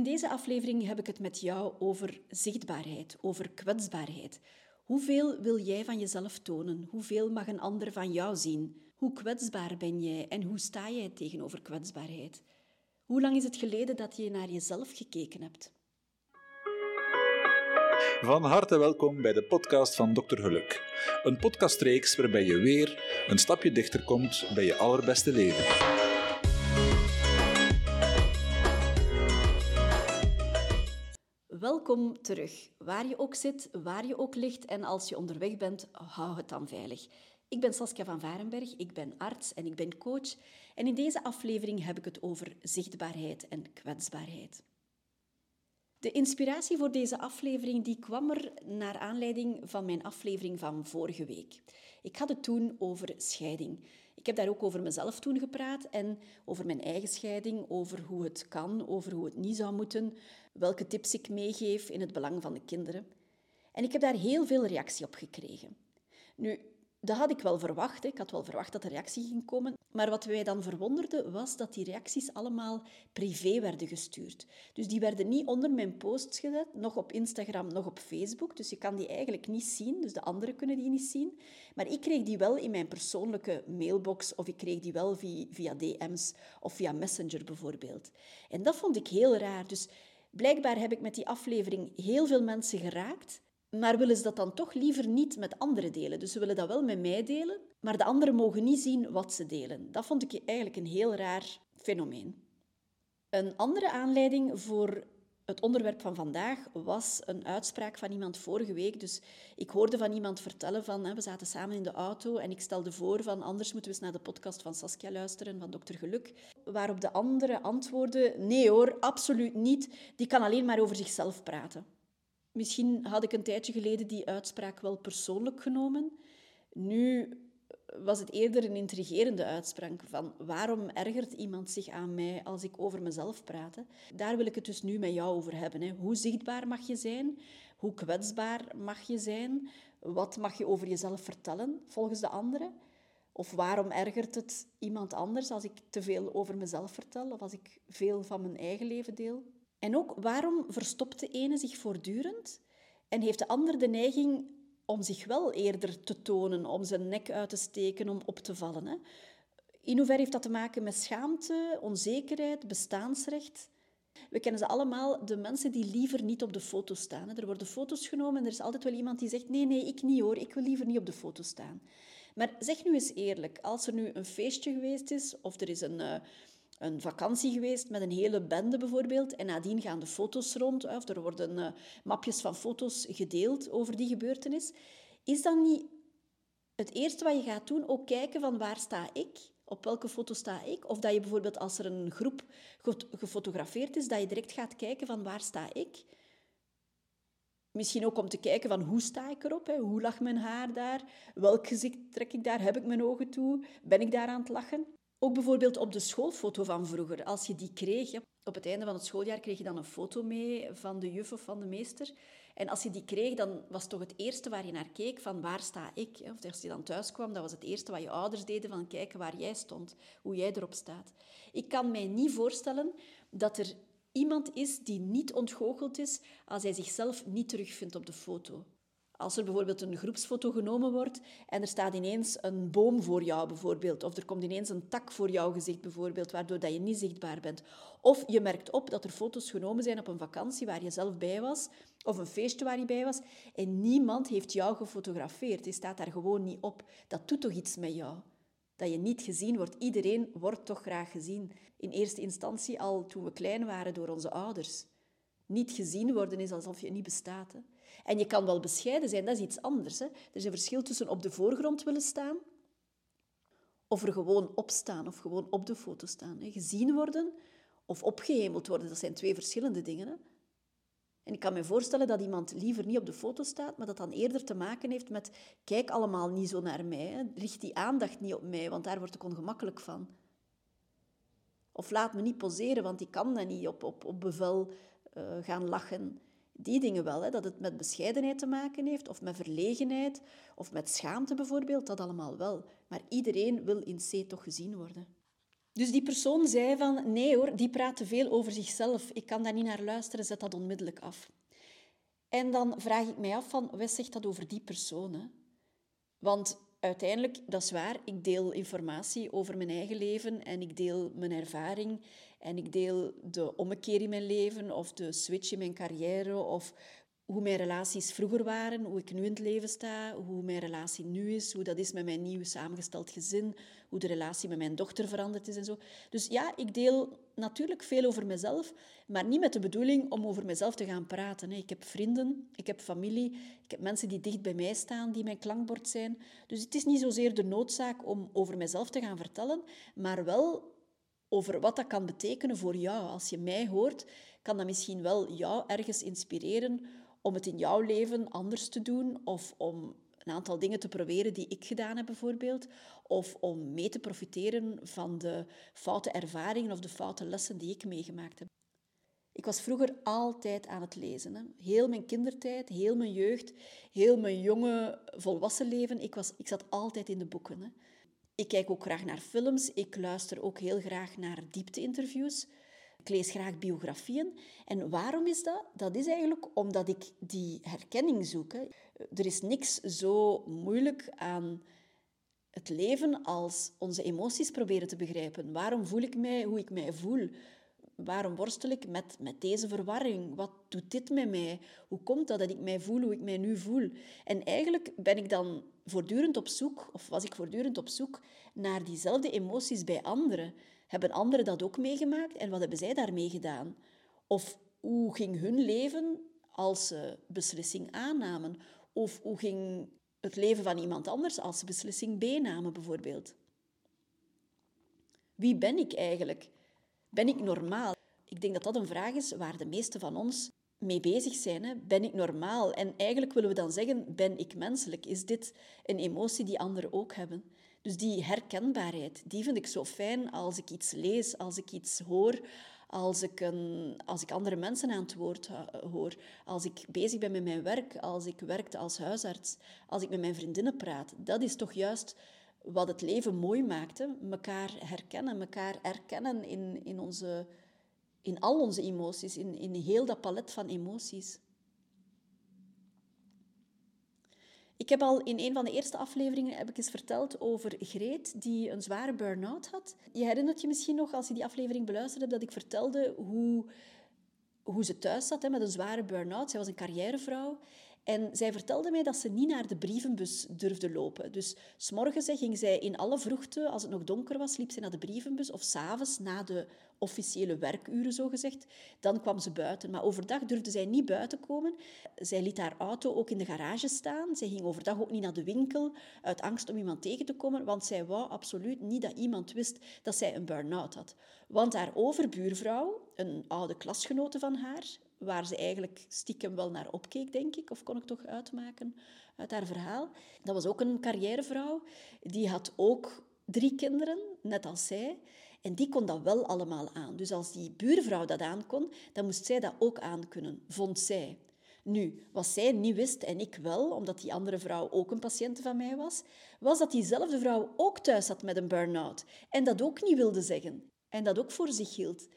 In deze aflevering heb ik het met jou over zichtbaarheid, over kwetsbaarheid. Hoeveel wil jij van jezelf tonen? Hoeveel mag een ander van jou zien? Hoe kwetsbaar ben jij en hoe sta jij tegenover kwetsbaarheid? Hoe lang is het geleden dat je naar jezelf gekeken hebt? Van harte welkom bij de podcast van Dr. Geluk. Een podcastreeks waarbij je weer een stapje dichter komt bij je allerbeste leven. Welkom terug. Waar je ook zit, waar je ook ligt en als je onderweg bent, hou het dan veilig. Ik ben Saskia van Varenberg, ik ben arts en ik ben coach. En in deze aflevering heb ik het over zichtbaarheid en kwetsbaarheid. De inspiratie voor deze aflevering die kwam er naar aanleiding van mijn aflevering van vorige week. Ik had het toen over scheiding. Ik heb daar ook over mezelf toen gepraat en over mijn eigen scheiding, over hoe het kan, over hoe het niet zou moeten, welke tips ik meegeef in het belang van de kinderen. En ik heb daar heel veel reactie op gekregen. Nu, dat had ik wel verwacht. Ik had wel verwacht dat er reactie ging komen. Maar wat wij dan verwonderden, was dat die reacties allemaal privé werden gestuurd. Dus die werden niet onder mijn posts gezet, nog op Instagram, nog op Facebook. Dus je kan die eigenlijk niet zien, dus de anderen kunnen die niet zien. Maar ik kreeg die wel in mijn persoonlijke mailbox of ik kreeg die wel via DM's of via Messenger bijvoorbeeld. En dat vond ik heel raar. Dus blijkbaar heb ik met die aflevering heel veel mensen geraakt maar willen ze dat dan toch liever niet met anderen delen? Dus ze willen dat wel met mij delen, maar de anderen mogen niet zien wat ze delen. Dat vond ik eigenlijk een heel raar fenomeen. Een andere aanleiding voor het onderwerp van vandaag was een uitspraak van iemand vorige week. Dus ik hoorde van iemand vertellen van, we zaten samen in de auto en ik stelde voor van, anders moeten we eens naar de podcast van Saskia luisteren, van Dr. Geluk. Waarop de andere antwoordde, nee hoor, absoluut niet. Die kan alleen maar over zichzelf praten. Misschien had ik een tijdje geleden die uitspraak wel persoonlijk genomen. Nu was het eerder een intrigerende uitspraak van waarom ergert iemand zich aan mij als ik over mezelf praat. Daar wil ik het dus nu met jou over hebben. Hè. Hoe zichtbaar mag je zijn? Hoe kwetsbaar mag je zijn? Wat mag je over jezelf vertellen volgens de anderen? Of waarom ergert het iemand anders als ik te veel over mezelf vertel of als ik veel van mijn eigen leven deel? En ook waarom verstopt de ene zich voortdurend en heeft de ander de neiging om zich wel eerder te tonen, om zijn nek uit te steken, om op te vallen. Hè? In hoeverre heeft dat te maken met schaamte, onzekerheid, bestaansrecht? We kennen ze allemaal, de mensen die liever niet op de foto staan. Er worden foto's genomen en er is altijd wel iemand die zegt: Nee, nee, ik niet hoor, ik wil liever niet op de foto staan. Maar zeg nu eens eerlijk, als er nu een feestje geweest is, of er is een, uh, een vakantie geweest met een hele bende bijvoorbeeld. En nadien gaan de foto's rond, of er worden uh, mapjes van foto's gedeeld over die gebeurtenis. Is dan niet het eerste wat je gaat doen ook kijken van waar sta ik? Op welke foto sta ik? Of dat je bijvoorbeeld als er een groep gefotografeerd is, dat je direct gaat kijken van waar sta ik? Misschien ook om te kijken van hoe sta ik erop? Hè? Hoe lag mijn haar daar? Welk gezicht trek ik daar? Heb ik mijn ogen toe? Ben ik daar aan het lachen? Ook bijvoorbeeld op de schoolfoto van vroeger, als je die kreeg. Op het einde van het schooljaar kreeg je dan een foto mee van de juf of van de meester. En als je die kreeg, dan was toch het eerste waar je naar keek van waar sta ik? Of als je dan thuis kwam, dat was het eerste wat je ouders deden van kijken waar jij stond, hoe jij erop staat. Ik kan mij niet voorstellen dat er iemand is die niet ontgoocheld is als hij zichzelf niet terugvindt op de foto. Als er bijvoorbeeld een groepsfoto genomen wordt en er staat ineens een boom voor jou bijvoorbeeld, of er komt ineens een tak voor jouw gezicht bijvoorbeeld, waardoor dat je niet zichtbaar bent. Of je merkt op dat er foto's genomen zijn op een vakantie waar je zelf bij was, of een feestje waar je bij was, en niemand heeft jou gefotografeerd. Je staat daar gewoon niet op. Dat doet toch iets met jou? Dat je niet gezien wordt. Iedereen wordt toch graag gezien. In eerste instantie al toen we klein waren door onze ouders. Niet gezien worden is alsof je niet bestaat. En je kan wel bescheiden zijn, dat is iets anders. Hè? Er is een verschil tussen op de voorgrond willen staan of er gewoon op staan of gewoon op de foto staan. Hè? Gezien worden of opgehemeld worden, dat zijn twee verschillende dingen. Hè? En ik kan me voorstellen dat iemand liever niet op de foto staat, maar dat dan eerder te maken heeft met kijk allemaal niet zo naar mij, richt die aandacht niet op mij, want daar word ik ongemakkelijk van. Of laat me niet poseren, want ik kan dat niet op, op, op bevel uh, gaan lachen. Die dingen wel, hè, dat het met bescheidenheid te maken heeft, of met verlegenheid, of met schaamte bijvoorbeeld, dat allemaal wel. Maar iedereen wil in C toch gezien worden. Dus die persoon zei van, nee hoor, die praat te veel over zichzelf. Ik kan daar niet naar luisteren, zet dat onmiddellijk af. En dan vraag ik mij af van, wat zegt dat over die persoon? Hè? Want uiteindelijk, dat is waar, ik deel informatie over mijn eigen leven en ik deel mijn ervaring en ik deel de ommekeer in mijn leven of de switch in mijn carrière of hoe mijn relaties vroeger waren, hoe ik nu in het leven sta, hoe mijn relatie nu is, hoe dat is met mijn nieuw samengesteld gezin, hoe de relatie met mijn dochter veranderd is en zo. Dus ja, ik deel natuurlijk veel over mezelf, maar niet met de bedoeling om over mezelf te gaan praten. Ik heb vrienden, ik heb familie, ik heb mensen die dicht bij mij staan, die mijn klankbord zijn. Dus het is niet zozeer de noodzaak om over mezelf te gaan vertellen, maar wel over wat dat kan betekenen voor jou. Als je mij hoort, kan dat misschien wel jou ergens inspireren om het in jouw leven anders te doen of om een aantal dingen te proberen die ik gedaan heb bijvoorbeeld, of om mee te profiteren van de foute ervaringen of de foute lessen die ik meegemaakt heb. Ik was vroeger altijd aan het lezen. Hè. Heel mijn kindertijd, heel mijn jeugd, heel mijn jonge volwassen leven. Ik, was, ik zat altijd in de boeken. Hè. Ik kijk ook graag naar films. Ik luister ook heel graag naar diepte-interviews. Ik lees graag biografieën. En waarom is dat? Dat is eigenlijk omdat ik die herkenning zoek. Er is niks zo moeilijk aan het leven als onze emoties proberen te begrijpen. Waarom voel ik mij hoe ik mij voel? Waarom worstel ik met, met deze verwarring? Wat doet dit met mij? Hoe komt dat dat ik mij voel hoe ik mij nu voel? En eigenlijk ben ik dan voortdurend op zoek, of was ik voortdurend op zoek, naar diezelfde emoties bij anderen. Hebben anderen dat ook meegemaakt en wat hebben zij daarmee gedaan? Of hoe ging hun leven als ze beslissing aannamen? Of hoe ging het leven van iemand anders als ze beslissing B namen, bijvoorbeeld? Wie ben ik eigenlijk? Ben ik normaal? Ik denk dat dat een vraag is waar de meesten van ons mee bezig zijn. Hè? Ben ik normaal? En eigenlijk willen we dan zeggen, ben ik menselijk? Is dit een emotie die anderen ook hebben? Dus die herkenbaarheid, die vind ik zo fijn als ik iets lees, als ik iets hoor, als ik, een, als ik andere mensen aan het woord hoor, als ik bezig ben met mijn werk, als ik werkte als huisarts, als ik met mijn vriendinnen praat. Dat is toch juist wat het leven mooi maakt. Hè? Mekaar herkennen, elkaar erkennen in, in, onze, in al onze emoties, in, in heel dat palet van emoties. Ik heb al in een van de eerste afleveringen heb ik eens verteld over Greet, die een zware burn-out had. Je herinnert je misschien nog, als je die aflevering beluisterde, dat ik vertelde hoe, hoe ze thuis zat hè, met een zware burn-out. Zij was een carrièrevrouw en zij vertelde mij dat ze niet naar de brievenbus durfde lopen. Dus s'morgens ging zij in alle vroegte, als het nog donker was, liep ze naar de brievenbus. Of s'avonds, na de officiële werkuren, zogezegd, dan kwam ze buiten. Maar overdag durfde zij niet buiten komen. Zij liet haar auto ook in de garage staan. Zij ging overdag ook niet naar de winkel, uit angst om iemand tegen te komen, want zij wou absoluut niet dat iemand wist dat zij een burn-out had. Want haar overbuurvrouw, een oude klasgenote van haar, waar ze eigenlijk stiekem wel naar opkeek, denk ik, of kon ik toch uitmaken uit haar verhaal. Dat was ook een carrièrevrouw. Die had ook drie kinderen, net als zij. En die kon dat wel allemaal aan. Dus als die buurvrouw dat aankon, dan moest zij dat ook aankunnen, vond zij. Nu, wat zij niet wist, en ik wel, omdat die andere vrouw ook een patiënte van mij was, was dat diezelfde vrouw ook thuis zat met een burn-out. En dat ook niet wilde zeggen. En dat ook voor zich hield.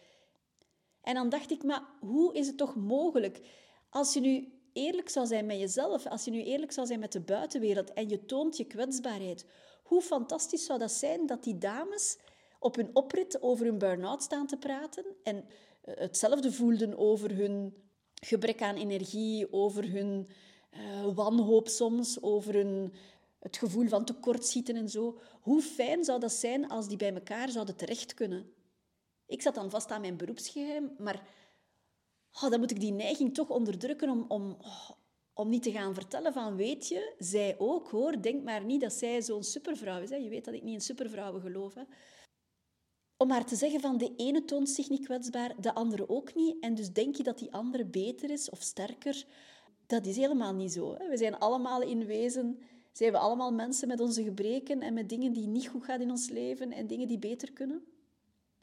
En dan dacht ik, maar hoe is het toch mogelijk? Als je nu eerlijk zou zijn met jezelf, als je nu eerlijk zou zijn met de buitenwereld en je toont je kwetsbaarheid, hoe fantastisch zou dat zijn dat die dames op hun oprit over hun burn-out staan te praten en eh, hetzelfde voelden over hun gebrek aan energie, over hun uh, wanhoop soms, over hun, het gevoel van tekortschieten en zo. Hoe fijn zou dat zijn als die bij elkaar zouden terecht kunnen? Ik zat dan vast aan mijn beroepsgeheim, maar oh, dan moet ik die neiging toch onderdrukken om, om, oh, om niet te gaan vertellen van, weet je, zij ook hoor, denk maar niet dat zij zo'n supervrouw is. Hè. Je weet dat ik niet in supervrouwen geloof. Hè. Om maar te zeggen van, de ene toont zich niet kwetsbaar, de andere ook niet. En dus denk je dat die andere beter is of sterker. Dat is helemaal niet zo. Hè. We zijn allemaal in wezen zijn we allemaal mensen met onze gebreken en met dingen die niet goed gaan in ons leven en dingen die beter kunnen.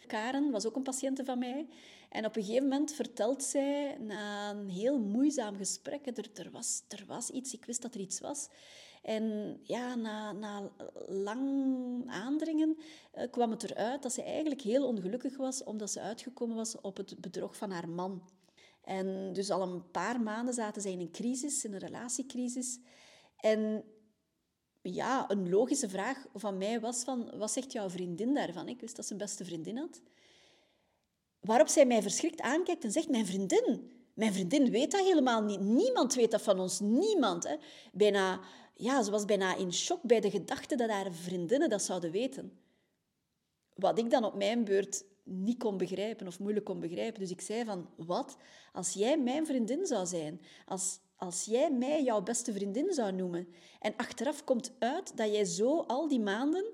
Karen was ook een patiënte van mij. En op een gegeven moment vertelt zij, na een heel moeizaam gesprek, er, er, was, er was iets, ik wist dat er iets was. En ja, na, na lang aandringen uh, kwam het eruit dat ze eigenlijk heel ongelukkig was, omdat ze uitgekomen was op het bedrog van haar man. En dus al een paar maanden zaten zij in een crisis, in een relatiecrisis. En ja, een logische vraag van mij was van, wat zegt jouw vriendin daarvan? Ik wist dat ze een beste vriendin had. Waarop zij mij verschrikt aankijkt en zegt, mijn vriendin, mijn vriendin weet dat helemaal niet. Niemand weet dat van ons, niemand. Hè. Bijna, ja, ze was bijna in shock bij de gedachte dat haar vriendinnen dat zouden weten. Wat ik dan op mijn beurt niet kon begrijpen of moeilijk kon begrijpen. Dus ik zei van, wat? Als jij mijn vriendin zou zijn, als, als jij mij jouw beste vriendin zou noemen en achteraf komt uit dat jij zo al die maanden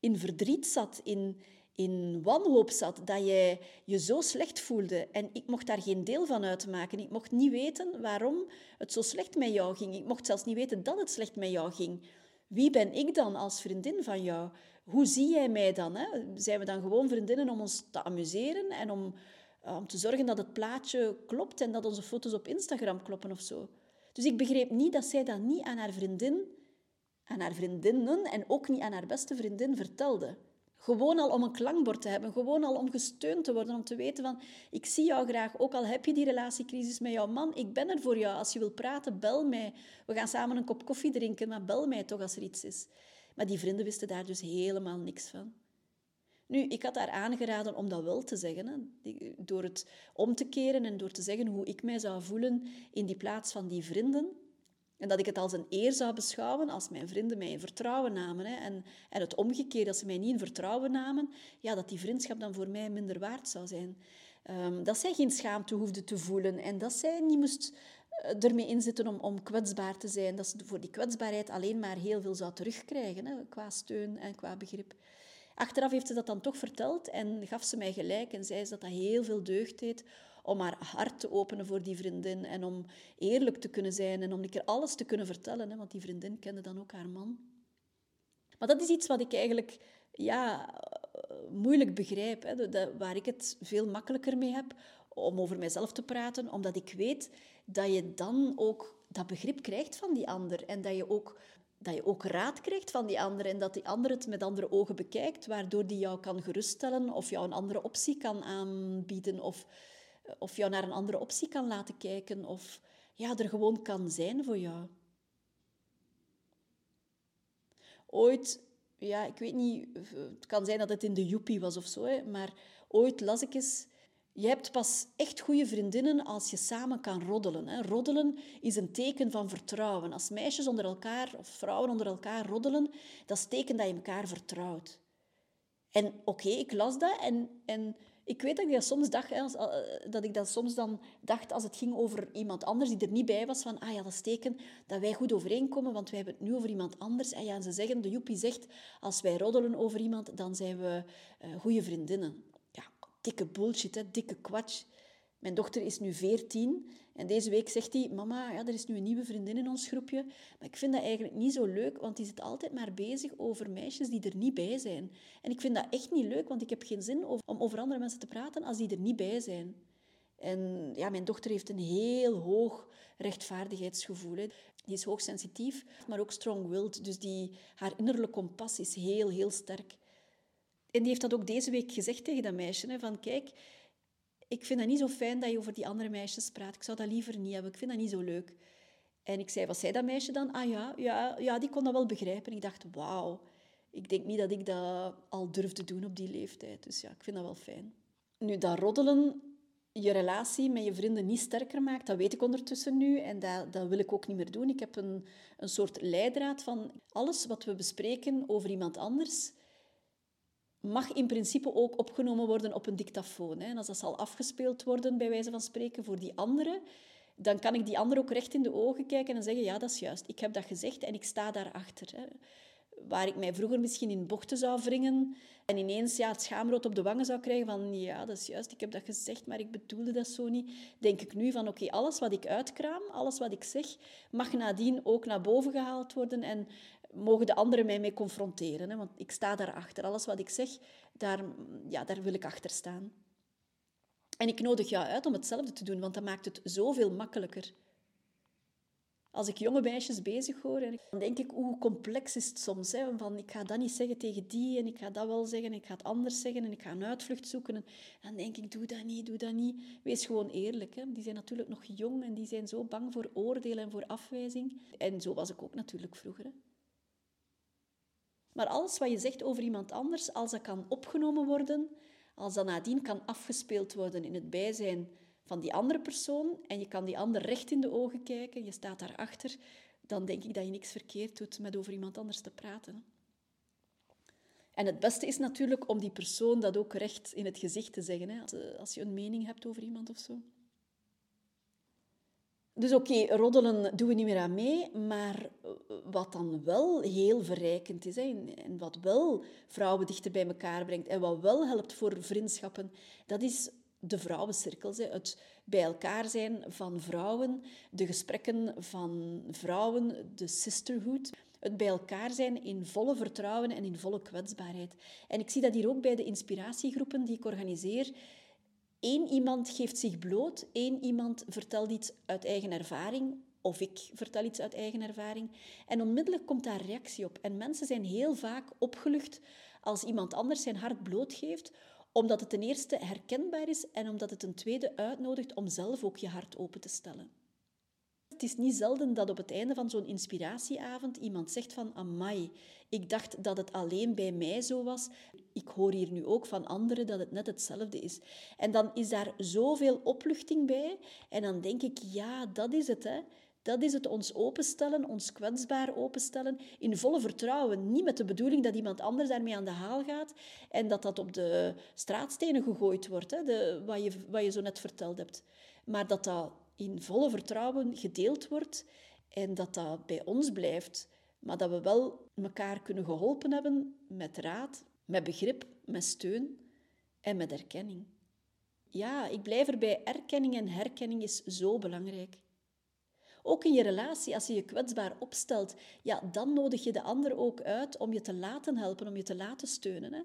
in verdriet zat, in, in wanhoop zat, dat jij je zo slecht voelde en ik mocht daar geen deel van uitmaken. Ik mocht niet weten waarom het zo slecht met jou ging. Ik mocht zelfs niet weten dat het slecht met jou ging. Wie ben ik dan als vriendin van jou? Hoe zie jij mij dan? Hè? Zijn we dan gewoon vriendinnen om ons te amuseren en om, eh, om te zorgen dat het plaatje klopt en dat onze foto's op Instagram kloppen of zo? Dus ik begreep niet dat zij dat niet aan haar vriendin, aan haar vriendinnen en ook niet aan haar beste vriendin vertelde. Gewoon al om een klankbord te hebben, gewoon al om gesteund te worden, om te weten van, ik zie jou graag, ook al heb je die relatiecrisis met jouw man, ik ben er voor jou. Als je wilt praten, bel mij. We gaan samen een kop koffie drinken, maar bel mij toch als er iets is. Maar die vrienden wisten daar dus helemaal niks van. Nu, ik had haar aangeraden om dat wel te zeggen. Hè. Door het om te keren en door te zeggen hoe ik mij zou voelen in die plaats van die vrienden. En dat ik het als een eer zou beschouwen als mijn vrienden mij in vertrouwen namen. Hè. En, en het omgekeerde, als ze mij niet in vertrouwen namen, ja, dat die vriendschap dan voor mij minder waard zou zijn. Um, dat zij geen schaamte hoefde te voelen en dat zij niet moest eh, ermee inzitten om, om kwetsbaar te zijn. Dat ze voor die kwetsbaarheid alleen maar heel veel zou terugkrijgen, hè, qua steun en qua begrip. Achteraf heeft ze dat dan toch verteld en gaf ze mij gelijk en zei ze dat dat heel veel deugd deed om haar hart te openen voor die vriendin en om eerlijk te kunnen zijn en om een keer alles te kunnen vertellen, hè, want die vriendin kende dan ook haar man. Maar dat is iets wat ik eigenlijk ja, moeilijk begrijp, hè, waar ik het veel makkelijker mee heb om over mijzelf te praten, omdat ik weet dat je dan ook dat begrip krijgt van die ander en dat je ook dat je ook raad krijgt van die ander en dat die ander het met andere ogen bekijkt, waardoor die jou kan geruststellen of jou een andere optie kan aanbieden of, of jou naar een andere optie kan laten kijken of ja, er gewoon kan zijn voor jou. Ooit, ja, ik weet niet, het kan zijn dat het in de joepie was of zo, hè, maar ooit las ik eens je hebt pas echt goede vriendinnen als je samen kan roddelen. Hè. Roddelen is een teken van vertrouwen. Als meisjes onder elkaar of vrouwen onder elkaar roddelen, dat is teken dat je elkaar vertrouwt. En oké, ik las dat en, en ik weet dat ik dat soms dacht, hè, eh, dat ik dat soms dan dacht als het ging over iemand anders die er niet bij was, van ah ja, dat is teken dat wij goed overeenkomen, want wij hebben het nu over iemand anders. En ze zeggen, de joepie zegt, als wij roddelen over iemand, dan zijn we uh, goede vriendinnen dikke bullshit, hè, dikke kwatsch. Mijn dochter is nu 14 en deze week zegt hij: Mama, ja, er is nu een nieuwe vriendin in ons groepje. Maar ik vind dat eigenlijk niet zo leuk, want die zit altijd maar bezig over meisjes die er niet bij zijn. En ik vind dat echt niet leuk, want ik heb geen zin om over andere mensen te praten als die er niet bij zijn. En ja, mijn dochter heeft een heel hoog rechtvaardigheidsgevoel. Die is hoogsensitief, maar ook strong-willed. Dus die, haar innerlijke kompas is heel, heel sterk. En die heeft dat ook deze week gezegd tegen dat meisje. Hè, van kijk, ik vind het niet zo fijn dat je over die andere meisjes praat. Ik zou dat liever niet hebben. Ik vind dat niet zo leuk. En ik zei, wat zei dat meisje dan? Ah ja, ja, ja die kon dat wel begrijpen. En ik dacht, wauw. Ik denk niet dat ik dat al durfde doen op die leeftijd. Dus ja, ik vind dat wel fijn. Nu, dat roddelen je relatie met je vrienden niet sterker maakt, dat weet ik ondertussen nu. En dat, dat wil ik ook niet meer doen. Ik heb een, een soort leidraad van alles wat we bespreken over iemand anders mag in principe ook opgenomen worden op een dictafoon. Hè. En als dat zal afgespeeld worden, bij wijze van spreken, voor die andere, dan kan ik die andere ook recht in de ogen kijken en zeggen, ja, dat is juist. Ik heb dat gezegd en ik sta daarachter. Hè. Waar ik mij vroeger misschien in bochten zou wringen en ineens ja, het schaamrood op de wangen zou krijgen van, ja, dat is juist, ik heb dat gezegd, maar ik bedoelde dat zo niet. Denk ik nu van, oké, alles wat ik uitkraam, alles wat ik zeg, mag nadien ook naar boven gehaald worden en mogen de anderen mij mee confronteren. Hè? Want ik sta daarachter. Alles wat ik zeg, daar, ja, daar wil ik achter staan. En ik nodig jou uit om hetzelfde te doen, want dat maakt het zoveel makkelijker. Als ik jonge meisjes bezig hoor, dan denk ik, hoe complex is het soms? Hè? Van, ik ga dat niet zeggen tegen die en ik ga dat wel zeggen en ik ga het anders zeggen en ik ga een uitvlucht zoeken. En dan denk ik, doe dat niet, doe dat niet. Wees gewoon eerlijk. Hè? Die zijn natuurlijk nog jong en die zijn zo bang voor oordeel en voor afwijzing. En zo was ik ook natuurlijk vroeger. Maar alles wat je zegt over iemand anders, als dat kan opgenomen worden, als dat nadien kan afgespeeld worden in het bijzijn van die andere persoon en je kan die ander recht in de ogen kijken, je staat daarachter, dan denk ik dat je niks verkeerd doet met over iemand anders te praten. En het beste is natuurlijk om die persoon dat ook recht in het gezicht te zeggen, hè, als je een mening hebt over iemand of zo. Dus oké, roddelen doen we niet meer aan mee, maar wat dan wel heel verrijkend is en wat wel vrouwen dichter bij elkaar brengt en wat wel helpt voor vriendschappen, dat is de vrouwencirkels. Het bij elkaar zijn van vrouwen, de gesprekken van vrouwen, de sisterhood. Het bij elkaar zijn in volle vertrouwen en in volle kwetsbaarheid. En ik zie dat hier ook bij de inspiratiegroepen die ik organiseer. Eén iemand geeft zich bloot, één iemand vertelt iets uit eigen ervaring, of ik vertel iets uit eigen ervaring. En onmiddellijk komt daar reactie op. En mensen zijn heel vaak opgelucht als iemand anders zijn hart blootgeeft, omdat het ten eerste herkenbaar is en omdat het ten tweede uitnodigt om zelf ook je hart open te stellen. Het is niet zelden dat op het einde van zo'n inspiratieavond iemand zegt van amai, ik dacht dat het alleen bij mij zo was. Ik hoor hier nu ook van anderen dat het net hetzelfde is. En dan is daar zoveel opluchting bij en dan denk ik, ja, dat is het. Hè. Dat is het ons openstellen, ons kwetsbaar openstellen, in volle vertrouwen. Niet met de bedoeling dat iemand anders daarmee aan de haal gaat en dat dat op de straatstenen gegooid wordt, hè, de, wat, je, wat je zo net verteld hebt. Maar dat dat in volle vertrouwen gedeeld wordt en dat dat bij ons blijft. Maar dat we wel elkaar kunnen geholpen hebben met raad, met begrip, met steun en met erkenning. Ja, ik blijf erbij. Erkenning en herkenning is zo belangrijk. Ook in je relatie, als je je kwetsbaar opstelt, ja, dan nodig je de ander ook uit om je te laten helpen, om je te laten steunen. Hè?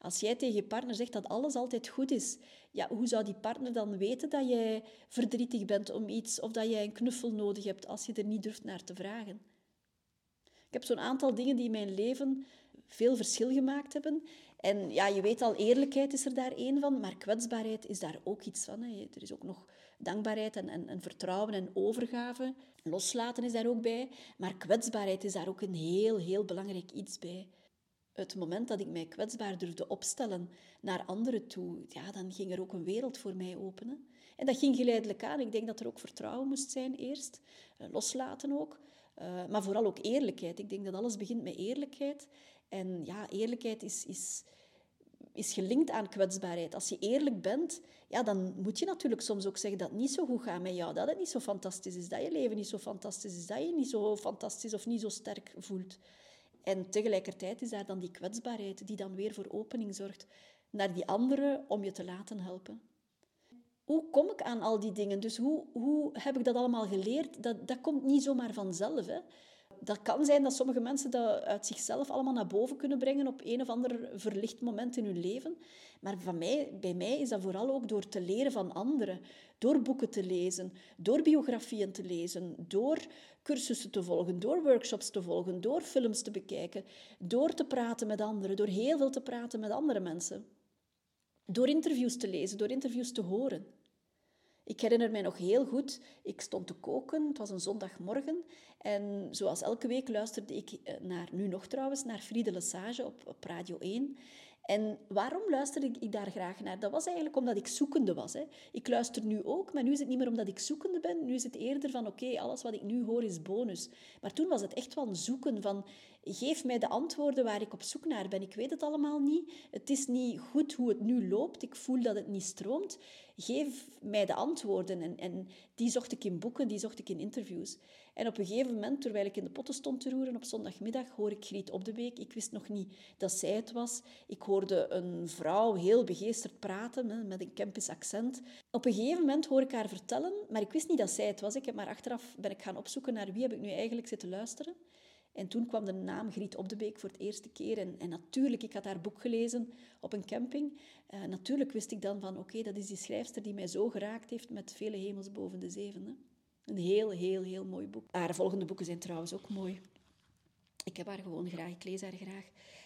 Als jij tegen je partner zegt dat alles altijd goed is, ja, hoe zou die partner dan weten dat jij verdrietig bent om iets of dat jij een knuffel nodig hebt als je er niet durft naar te vragen? Ik heb zo'n aantal dingen die in mijn leven veel verschil gemaakt hebben. En ja, je weet al, eerlijkheid is er daar één van, maar kwetsbaarheid is daar ook iets van. Hè. Er is ook nog dankbaarheid en, en, en, vertrouwen en overgave. Loslaten is daar ook bij. Maar kwetsbaarheid is daar ook een heel, heel belangrijk iets bij. Het moment dat ik mij kwetsbaar durfde opstellen naar anderen toe, ja, dan ging er ook een wereld voor mij openen. En dat ging geleidelijk aan. Ik denk dat er ook vertrouwen moest zijn eerst. Eh, loslaten ook. Uh, maar vooral ook eerlijkheid. Ik denk dat alles begint met eerlijkheid. En ja, eerlijkheid is, is, is gelinkt aan kwetsbaarheid. Als je eerlijk bent, ja, dan moet je natuurlijk soms ook zeggen dat het niet zo goed gaat met jou, dat het niet zo fantastisch is, dat je leven niet zo fantastisch is, dat je niet zo fantastisch of niet zo sterk voelt. En tegelijkertijd is daar dan die kwetsbaarheid die dan weer voor opening zorgt naar die anderen om je te laten helpen. Hoe kom ik aan al die dingen? Dus hoe, hoe heb ik dat allemaal geleerd? Dat, dat komt niet zomaar vanzelf. Hè? Dat kan zijn dat sommige mensen dat uit zichzelf allemaal naar boven kunnen brengen op een of ander verlicht moment in hun leven. Maar van mij, bij mij is dat vooral ook door te leren van anderen. Door boeken te lezen, door biografieën te lezen, door cursussen te volgen, door workshops te volgen, door films te bekijken, door te praten met anderen, door heel veel te praten met andere mensen. Door interviews te lezen, door interviews te horen. Ik herinner mij nog heel goed, ik stond te koken, het was een zondagmorgen. En zoals elke week luisterde ik eh, naar, nu nog trouwens, naar Friede Lesage op, op Radio 1. En waarom luisterde ik daar graag naar? Dat was eigenlijk omdat ik zoekende was. Hè. Ik luister nu ook, maar nu is het niet meer omdat ik zoekende ben. Nu is het eerder van, oké, alles wat ik nu hoor is bonus. Maar toen was het echt wel een zoeken van, geef mij de antwoorden waar ik op zoek naar ben. Ik weet het allemaal niet. Het is niet goed hoe het nu loopt. Ik voel dat het niet stroomt. Geef mij de antwoorden. En, en die zocht ik in boeken, die zocht ik in interviews. En op een gegeven moment, terwijl ik in de potten stond te roeren op zondagmiddag, hoor ik Griet op de Beek. Ik wist nog niet dat zij het was. Ik hoorde een vrouw heel begeesterd praten met een Kempisch accent. Op een gegeven moment hoor ik haar vertellen, maar ik wist niet dat zij het was. Ik heb maar achteraf ben ik gaan opzoeken naar wie heb ik nu eigenlijk zitten luisteren. En toen kwam de naam Griet op de Beek voor het eerste keer. En, en natuurlijk, ik had haar boek gelezen op een camping. Uh, natuurlijk wist ik dan van, oké, dat is die schrijfster die mij zo geraakt heeft met vele hemels boven de zeven. Een heel, heel, heel mooi boek. Haar volgende boeken zijn trouwens ook mooi. Ik heb haar gewoon graag, ik lees haar graag.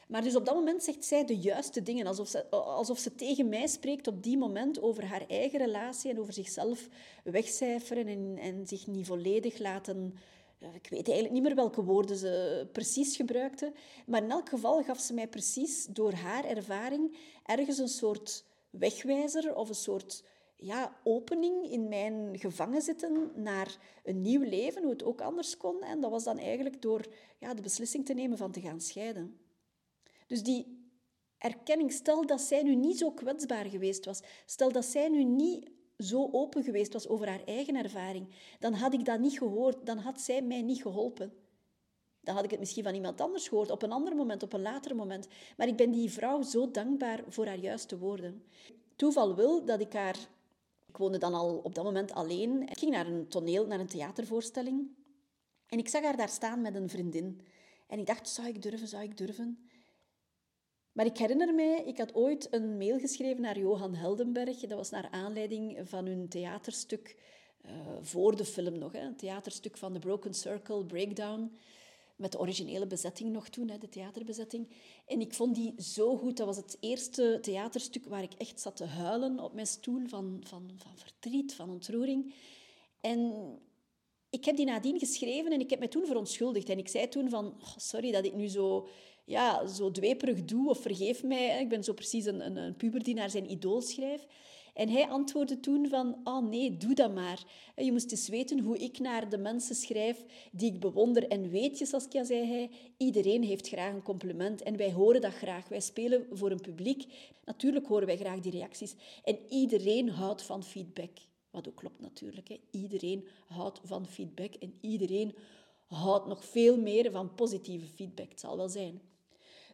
Maar dus op dat moment zegt zij de juiste dingen, alsof ze, alsof ze tegen mij spreekt op die moment over haar eigen relatie en over zichzelf wegcijferen en, en zich niet volledig laten... Ik weet eigenlijk niet meer welke woorden ze precies gebruikte, maar in elk geval gaf ze mij precies door haar ervaring ergens een soort wegwijzer of een soort ja, opening in mijn gevangen zitten naar een nieuw leven, hoe het ook anders kon. En dat was dan eigenlijk door ja, de beslissing te nemen van te gaan scheiden. Dus die erkenning, stel dat zij nu niet zo kwetsbaar geweest was, stel dat zij nu niet zo open geweest was over haar eigen ervaring, dan had ik dat niet gehoord, dan had zij mij niet geholpen. Dan had ik het misschien van iemand anders gehoord, op een ander moment, op een later moment. Maar ik ben die vrouw zo dankbaar voor haar juiste woorden. Toeval wil dat ik haar... Ik woonde dan al op dat moment alleen. Ik ging naar een toneel, naar een theatervoorstelling. En ik zag haar daar staan met een vriendin. En ik dacht, zou ik durven, zou ik durven? Maar ik herinner mij, ik had ooit een mail geschreven naar Johan Heldenberg. Dat was naar aanleiding van hun theaterstuk uh, voor de film nog. Hè, een theaterstuk van The Broken Circle, Breakdown. Met de originele bezetting nog toen, de theaterbezetting. En ik vond die zo goed. Dat was het eerste theaterstuk waar ik echt zat te huilen op mijn stoel van, van, van verdriet, van ontroering. En ik heb die nadien geschreven en ik heb me toen verontschuldigd. En ik zei toen van, oh, sorry dat ik nu zo ja, zo dweperig doe of vergeef mij. Ik ben zo precies een, een, een puber die naar zijn idool schrijft. En hij antwoordde toen van, oh nee, doe dat maar. Je moest eens weten hoe ik naar de mensen schrijf die ik bewonder. En weet je, Saskia, zei hij, iedereen heeft graag een compliment. En wij horen dat graag. Wij spelen voor een publiek. Natuurlijk horen wij graag die reacties. En iedereen houdt van feedback. Wat ook klopt natuurlijk. Hè. Iedereen houdt van feedback. En iedereen houdt nog veel meer van positieve feedback. Het zal wel zijn.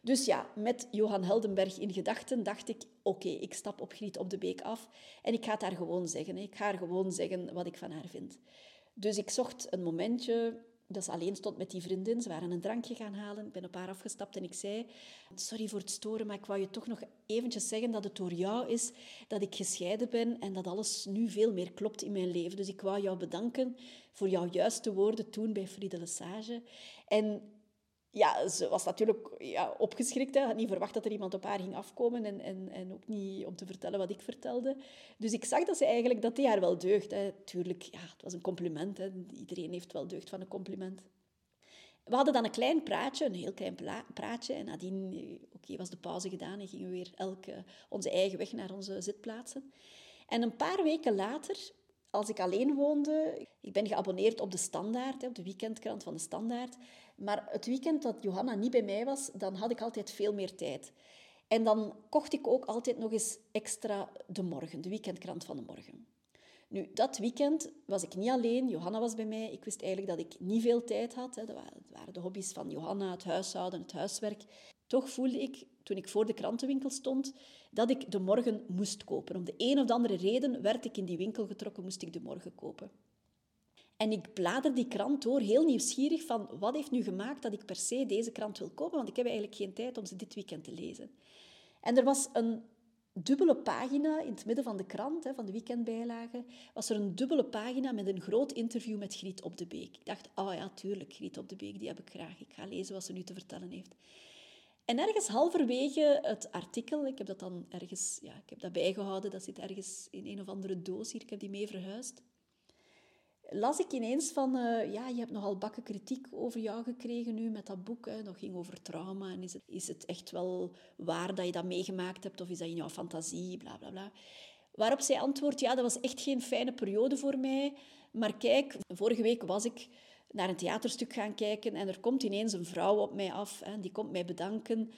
Dus ja, met Johan Heldenberg in gedachten dacht ik, oké, ik stap op Griet op de Beek af en ik ga het haar gewoon zeggen. Ik ga haar gewoon zeggen wat ik van haar vind. Dus ik zocht een momentje dat ze alleen stond met die vriendin. Ze waren een drankje gaan halen. Ik ben op haar afgestapt en ik zei... Sorry voor het storen, maar ik wou je toch nog eventjes zeggen dat het door jou is dat ik gescheiden ben en dat alles nu veel meer klopt in mijn leven. Dus ik wou jou bedanken voor jouw juiste woorden toen bij Friede Lesage. En ja, ze was natuurlijk ja, opgeschrikt. Hè. Had niet verwacht dat er iemand op haar ging afkomen en, en, en ook niet om te vertellen wat ik vertelde. Dus ik zag dat ze eigenlijk, dat die haar wel deugd. Hè. Tuurlijk, ja, het was een compliment. Hè. Iedereen heeft wel deugd van een compliment. We hadden dan een klein praatje, een heel klein praatje. En nadien eh, oké, was de pauze gedaan en gingen we weer elk onze eigen weg naar onze zitplaatsen. En een paar weken later als ik alleen woonde, ik ben geabonneerd op de Standaard, op de weekendkrant van de Standaard. Maar het weekend dat Johanna niet bij mij was, dan had ik altijd veel meer tijd. En dan kocht ik ook altijd nog eens extra de morgen, de weekendkrant van de morgen. Nu, dat weekend was ik niet alleen. Johanna was bij mij. Ik wist eigenlijk dat ik niet veel tijd had. Dat waren de hobby's van Johanna, het huishouden, het huiswerk. Toch voelde ik, toen ik voor de krantenwinkel stond, dat ik de morgen moest kopen. Om de een of andere reden werd ik in die winkel getrokken, moest ik de morgen kopen. En ik blader die krant door, heel nieuwsgierig van wat heeft nu gemaakt dat ik per se deze krant wil kopen, want ik heb eigenlijk geen tijd om ze dit weekend te lezen. En er was een dubbele pagina in het midden van de krant, van de weekendbijlage, was er een dubbele pagina met een groot interview met Griet op de Beek. Ik dacht, oh ja, tuurlijk, Griet op de Beek, die heb ik graag. Ik ga lezen wat ze nu te vertellen heeft. En ergens halverwege het artikel, ik heb dat dan ergens, ja, ik heb dat bijgehouden, dat zit ergens in een of andere doos hier, ik heb die mee verhuisd las ik ineens van, uh, ja, je hebt nogal bakken kritiek over jou gekregen nu met dat boek. Hè. Dat ging over trauma en is het, is het echt wel waar dat je dat meegemaakt hebt of is dat in jouw fantasie, bla bla bla. Waarop zij antwoordt, ja, dat was echt geen fijne periode voor mij. Maar kijk, vorige week was ik naar een theaterstuk gaan kijken en er komt ineens een vrouw op mij af en die komt mij bedanken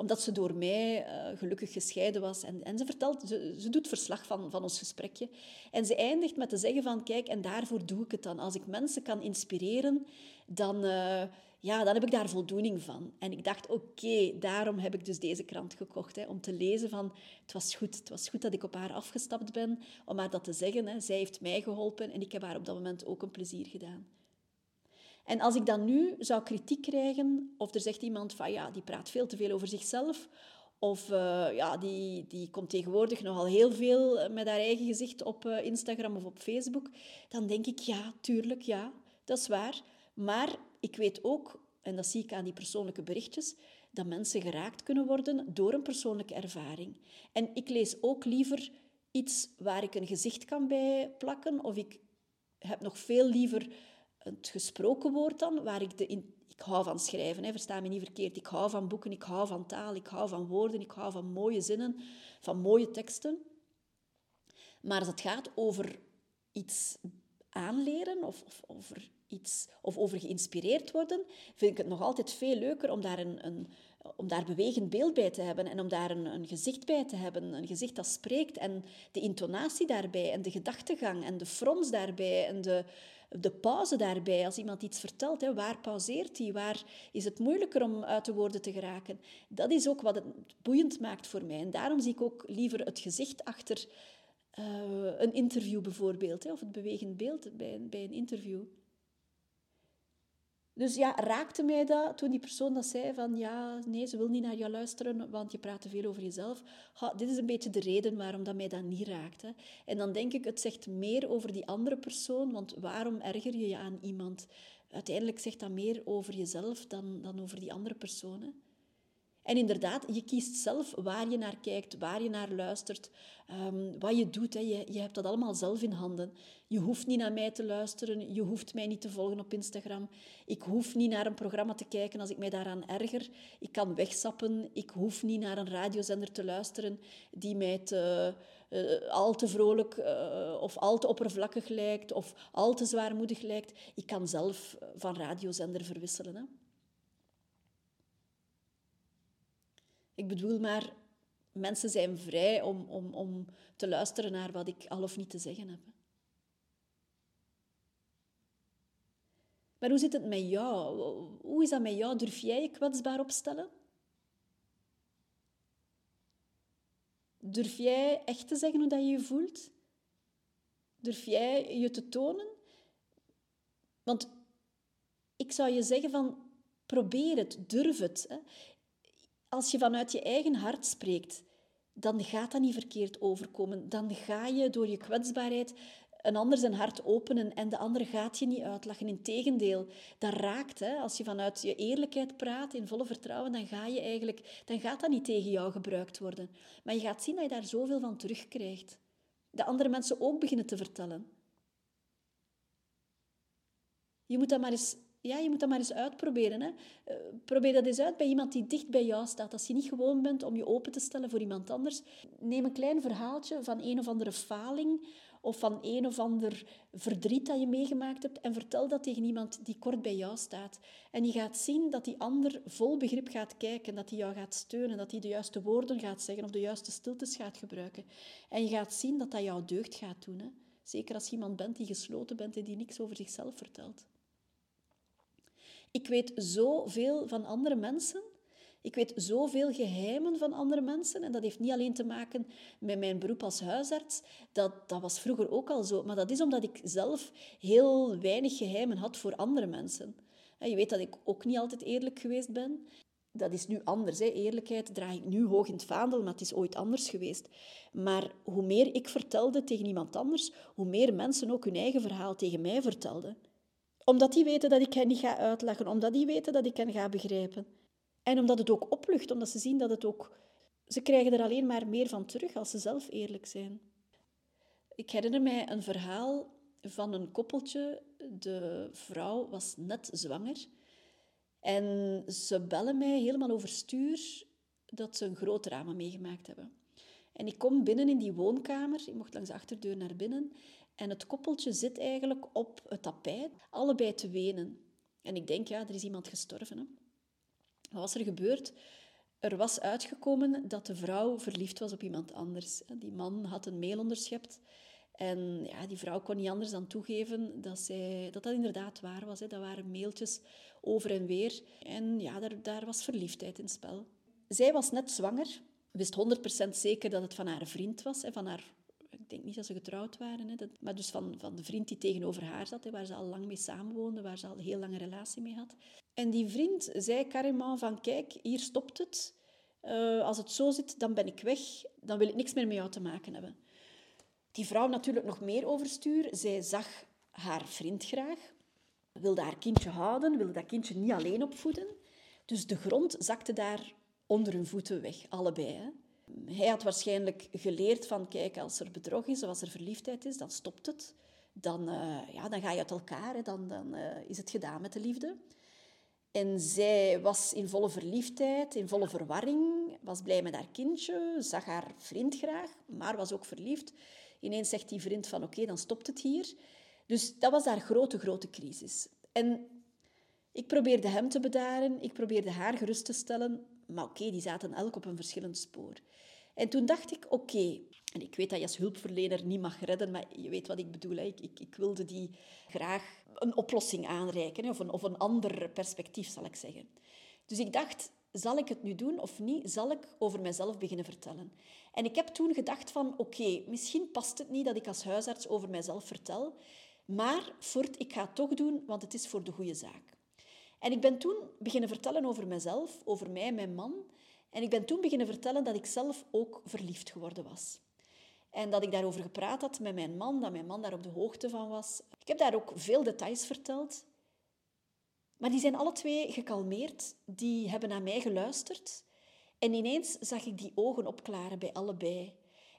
omdat ze door mij uh, gelukkig gescheiden was. En, en ze vertelt, ze, ze, doet verslag van, van ons gesprekje. En ze eindigt met te zeggen van, kijk, en daarvoor doe ik het dan. Als ik mensen kan inspireren, dan, uh, ja, dan heb ik daar voldoening van. En ik dacht, oké, daarom heb ik dus deze krant gekocht. Hè, om te lezen van, het was goed. Het was goed dat ik op haar afgestapt ben. Om haar dat te zeggen. Hè. Zij heeft mij geholpen en ik heb haar op dat moment ook een plezier gedaan. En als ik dan nu zou kritiek krijgen, of er zegt iemand van ja, die praat veel te veel over zichzelf, Of uh, ja, die, die komt tegenwoordig nogal heel veel met haar eigen gezicht op uh, Instagram of op Facebook. Dan denk ik, ja, tuurlijk, ja, dat is waar. Maar ik weet ook, en dat zie ik aan die persoonlijke berichtjes, dat mensen geraakt kunnen worden door een persoonlijke ervaring. En ik lees ook liever iets waar ik een gezicht kan bij plakken, of ik heb nog veel liever het gesproken woord dan, waar ik de... In, ik hou van schrijven, hè, versta me niet verkeerd. Ik hou van boeken, ik hou van taal, ik hou van woorden, ik hou van mooie zinnen, van mooie teksten. Maar als het gaat over iets aanleren of, of over iets, of over geïnspireerd worden, vind ik het nog altijd veel leuker om daar een, een om daar bewegend beeld bij te hebben en om daar een, een, gezicht bij te hebben, een gezicht dat spreekt en de intonatie daarbij en de gedachtegang en de frons daarbij en de, de pauze daarbij. Als iemand iets vertelt, hè, waar pauzeert hij? Waar is het moeilijker om uit de woorden te geraken? Dat is ook wat het boeiend maakt voor mij. En daarom zie ik ook liever het gezicht achter uh, een interview bijvoorbeeld, hè, of het bewegend beeld bij, bij een interview. Dus ja, raakte mij dat toen die persoon dat zei van ja, nee, ze wil niet naar jou luisteren, want je praat te veel over jezelf. Dit is een beetje de reden waarom dat mij dat niet raakt. Hè. En dan denk ik, het zegt meer over die andere persoon, want waarom erger je je aan iemand? Uiteindelijk zegt dat meer over jezelf dan, dan over die andere persoon. En inderdaad, je kiest zelf waar je naar kijkt, waar je naar luistert, um, wat je doet. Je, je hebt dat allemaal zelf in handen. Je hoeft niet naar mij te luisteren, je hoeft mij niet te volgen op Instagram. Ik hoef niet naar een programma te kijken als ik mij daaraan erger. Ik kan wegsappen, ik hoef niet naar een radiozender te luisteren die mij te, uh, al te vrolijk uh, of al te oppervlakkig lijkt of al te zwaarmoedig lijkt. Ik kan zelf van radiozender verwisselen. Hè. Ik bedoel maar, mensen zijn vrij om, om, om te luisteren naar wat ik al of niet te zeggen heb. Maar hoe zit het met jou? Hoe is dat met jou? Durf jij je kwetsbaar opstellen? Durf jij echt te zeggen hoe dat je je voelt? Durf jij je te tonen? Want ik zou je zeggen van probeer het, durf het. Hè als je vanuit je eigen hart spreekt, dan gaat dat niet verkeerd overkomen. Dan ga je door je kwetsbaarheid een ander zijn hart openen en de ander gaat je niet uitlachen. Integendeel, dat raakt. Hè? Als je vanuit je eerlijkheid praat, in volle vertrouwen, dan, ga je eigenlijk, dan gaat dat niet tegen jou gebruikt worden. Maar je gaat zien dat je daar zoveel van terugkrijgt. De andere mensen ook beginnen te vertellen. Je moet dat maar eens ja, je moet dat maar eens uitproberen. Hè. Eh, probeer dat eens uit bij iemand die dicht bij jou staat. Als je niet gewoon bent om je open te stellen voor iemand anders, neem een klein verhaaltje van een of andere faling of van een of ander verdriet dat je meegemaakt hebt en vertel dat tegen iemand die kort bij jou staat. En je gaat zien dat die ander vol begrip gaat kijken, dat hij jou gaat steunen, dat hij de juiste woorden gaat zeggen of de juiste stiltes gaat gebruiken. En je gaat zien dat dat jou deugd gaat doen. Hè. Zeker als je iemand bent die gesloten bent en die niks over zichzelf vertelt. Ik weet zoveel van andere mensen. Ik weet zoveel geheimen van andere mensen. En dat heeft niet alleen te maken met mijn beroep als huisarts. Dat, dat was vroeger ook al zo. Maar dat is omdat ik zelf heel weinig geheimen had voor andere mensen. Je weet dat ik ook niet altijd eerlijk geweest ben. Dat is nu anders. Hè. Eerlijkheid draag ik nu hoog in het vaandel, maar het is ooit anders geweest. Maar hoe meer ik vertelde tegen iemand anders, hoe meer mensen ook hun eigen verhaal tegen mij vertelden omdat die weten dat ik hen niet ga uitlachen, omdat die weten dat ik hen ga begrijpen. En omdat het ook oplucht, omdat ze zien dat het ook... Ze krijgen er alleen maar meer van terug als ze zelf eerlijk zijn. Ik herinner mij een verhaal van een koppeltje. De vrouw was net zwanger. En ze bellen mij helemaal overstuur dat ze een groot drama meegemaakt hebben. En ik kom binnen in die woonkamer. Ik mocht langs de achterdeur naar binnen. En het koppeltje zit eigenlijk op het tapijt, allebei te wenen. En ik denk, ja, er is iemand gestorven. Hè? Wat was er gebeurd? Er was uitgekomen dat de vrouw verliefd was op iemand anders. Die man had een mail onderschept. En ja, die vrouw kon niet anders dan toegeven dat zij, dat, dat inderdaad waar was. Hè. Dat waren mailtjes over en weer. En ja, daar, daar was verliefdheid in spel. Zij was net zwanger, wist 100% zeker dat het van haar vriend was, hè, van haar ik denk niet dat ze getrouwd waren, hè, dat, maar dus van, van de vriend die tegenover haar zat, hè, waar ze al lang mee samenwoonde, waar ze al een heel lange relatie mee had. En die vriend zei carrément van, kijk, hier stopt het. Eh, als het zo zit, dan ben ik weg. Dan wil ik niks meer met jou te maken hebben. Die vrouw natuurlijk nog meer overstuur. Zij zag haar vriend graag, wilde haar kindje houden, wilde dat kindje niet alleen opvoeden. Dus de grond zakte daar onder hun voeten weg, allebei. Hè. Hij had waarschijnlijk geleerd van, kijk, als er bedrog is of als er verliefdheid is, dan stopt het. Dan, uh, ja, dan ga je uit elkaar, dan, dan uh, is het gedaan met de liefde. En zij was in volle verliefdheid, in volle verwarring, was blij met haar kindje, zag haar vriend graag, maar was ook verliefd. Ineens zegt die vriend van oké, dan stopt het hier. Dus dat was haar grote, grote crisis. En ik probeerde hem te bedaren, ik probeerde haar gerust te stellen, maar oké, die zaten elk op een verschillend spoor. En toen dacht ik, oké, en ik weet dat je als hulpverlener niet mag redden, maar je weet wat ik bedoel. Hè? Ik, ik, ik, wilde die graag een oplossing aanreiken? Of, een, of een ander perspectief, zal ik zeggen. Dus ik dacht, zal ik het nu doen of niet? Zal ik over mezelf beginnen vertellen? En ik heb toen gedacht van, oké, misschien past het niet dat ik als huisarts over mezelf vertel, maar voort, ik ga het toch doen, want het is voor de goede zaak. En ik ben toen beginnen vertellen over mezelf, over mij, mijn man. En ik ben toen beginnen vertellen dat ik zelf ook verliefd geworden was. En dat ik daarover gepraat had met mijn man, dat mijn man daar op de hoogte van was. Ik heb daar ook veel details verteld. Maar die zijn alle twee gekalmeerd. Die hebben naar mij geluisterd. En ineens zag ik die ogen opklaren bij allebei.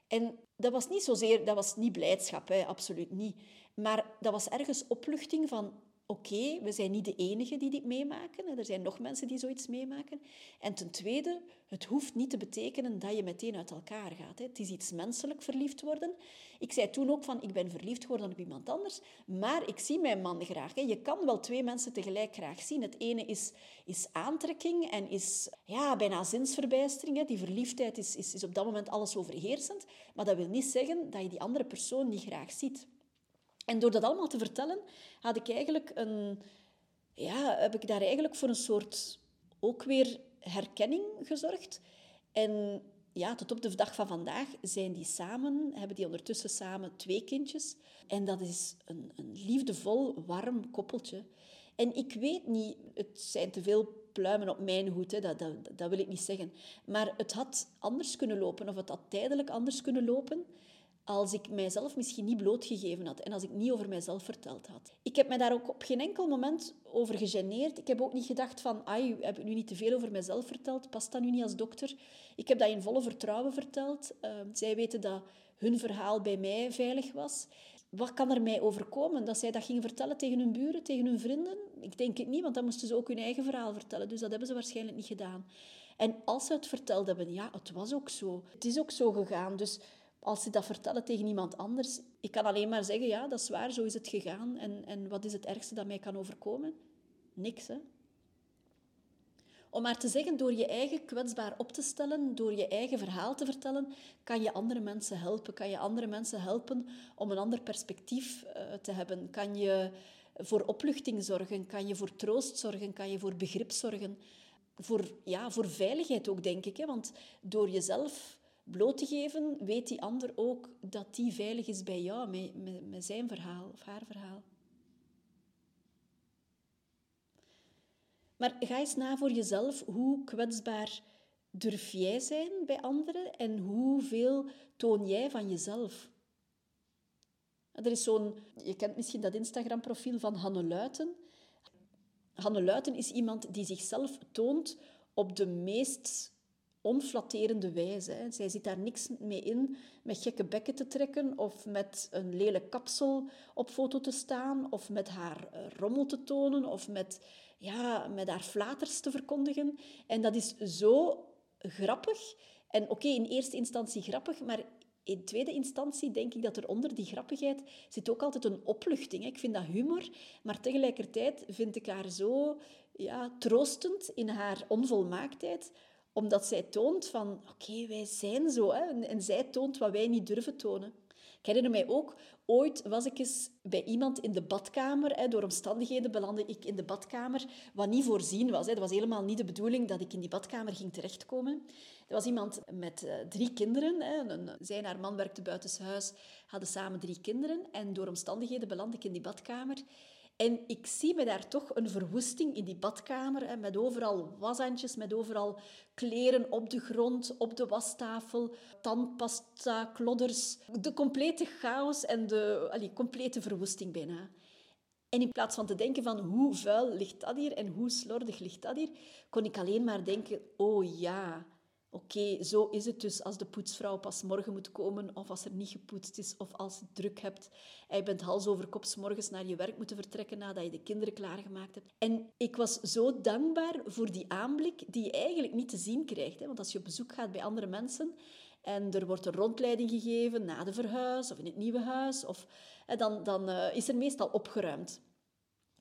En dat was niet zozeer, dat was niet blijdschap, hè, absoluut niet. Maar dat was ergens opluchting van, oké, we zijn niet de enigen die dit meemaken. Er zijn nog mensen die zoiets meemaken. En ten tweede, het hoeft niet te betekenen dat je meteen uit elkaar gaat. Het is iets menselijk verliefd worden. Ik zei toen ook van, ik ben verliefd geworden op iemand anders, maar ik zie mijn man graag. Je kan wel twee mensen tegelijk graag zien. Het ene is, is aantrekking en is ja, bijna zinsverbijstering. Die verliefdheid is, is, is op dat moment alles overheersend. Maar dat wil niet zeggen dat je die andere persoon niet graag ziet. En door dat allemaal te vertellen, had ik eigenlijk een, ja, heb ik daar eigenlijk voor een soort ook weer herkenning gezorgd. En ja, tot op de dag van vandaag zijn die samen, hebben die ondertussen samen twee kindjes. En dat is een, een liefdevol, warm koppeltje. En ik weet niet, het zijn te veel pluimen op mijn hoed, hè, dat, dat, dat wil ik niet zeggen. Maar het had anders kunnen lopen, of het had tijdelijk anders kunnen lopen als ik mijzelf misschien niet blootgegeven had en als ik niet over mijzelf verteld had. Ik heb mij daar ook op geen enkel moment over gegeneerd. Ik heb ook niet gedacht van, ai, heb ik nu niet te veel over mijzelf verteld? Past dat nu niet als dokter? Ik heb dat in volle vertrouwen verteld. Uh, zij weten dat hun verhaal bij mij veilig was. Wat kan er mij overkomen? Dat zij dat gingen vertellen tegen hun buren, tegen hun vrienden? Ik denk het niet, want dan moesten ze ook hun eigen verhaal vertellen. Dus dat hebben ze waarschijnlijk niet gedaan. En als ze het verteld hebben, ja, het was ook zo. Het is ook zo gegaan. Dus als ze dat vertellen tegen iemand anders, ik kan alleen maar zeggen, ja, dat is waar, zo is het gegaan. En, en wat is het ergste dat mij kan overkomen? Niks, hè. Om maar te zeggen, door je eigen kwetsbaar op te stellen, door je eigen verhaal te vertellen, kan je andere mensen helpen. Kan je andere mensen helpen om een ander perspectief uh, te hebben. Kan je voor opluchting zorgen, kan je voor troost zorgen, kan je voor begrip zorgen. Voor, ja, voor veiligheid ook, denk ik. Hè? Want door jezelf bloot te geven, weet die ander ook dat die veilig is bij jou, met, met, met zijn verhaal of haar verhaal. Maar ga eens na voor jezelf, hoe kwetsbaar durf jij zijn bij anderen en hoeveel toon jij van jezelf? Er is zo'n, je kent misschien dat Instagram-profiel van Hanne Luiten. Hanne Luiten is iemand die zichzelf toont op de meest onflatterende wijze. Hè. Zij ziet daar niks mee in met gekke bekken te trekken of met een lelijk kapsel op foto te staan of met haar eh, rommel te tonen of met, ja, met haar flaters te verkondigen. En dat is zo grappig. En oké, in eerste instantie grappig, maar in tweede instantie denk ik dat er onder die grappigheid zit ook altijd een opluchting. Ik vind dat humor, maar tegelijkertijd vind ik haar zo ja, troostend in haar onvolmaaktheid omdat zij toont van, oké, wij zijn zo. Hè? En, zij toont wat wij niet durven tonen. Ik herinner mij ook, ooit was ik eens bij iemand in de badkamer. Hè, door omstandigheden belandde ik in de badkamer, wat niet voorzien was. Het was helemaal niet de bedoeling dat ik in die badkamer ging terechtkomen. Er was iemand met uh, drie kinderen. Hè. Een, zij en haar man werkten buitenshuis, hadden samen drie kinderen. En door omstandigheden belandde ik in die badkamer. En ik zie me daar toch een verwoesting in die badkamer, hè, met overal washandjes, met overal kleren op de grond, op de wastafel, tandpasta, klodders. De complete chaos en de complete verwoesting bijna. En in plaats van te denken van hoe vuil ligt dat hier en hoe slordig ligt dat hier, kon ik alleen maar denken, oh ja, Oké, zo is het dus als de poetsvrouw pas morgen moet komen, of als er niet gepoetst is, of als je druk hebt en je bent hals over kop morgens naar je werk moeten vertrekken nadat je de kinderen klaargemaakt hebt. En ik was zo dankbaar voor die aanblik die je eigenlijk niet te zien krijgt. Hè? Want als je op bezoek gaat bij andere mensen en er wordt een rondleiding gegeven na de verhuis of in het nieuwe huis, of, dan, dan uh, is er meestal opgeruimd.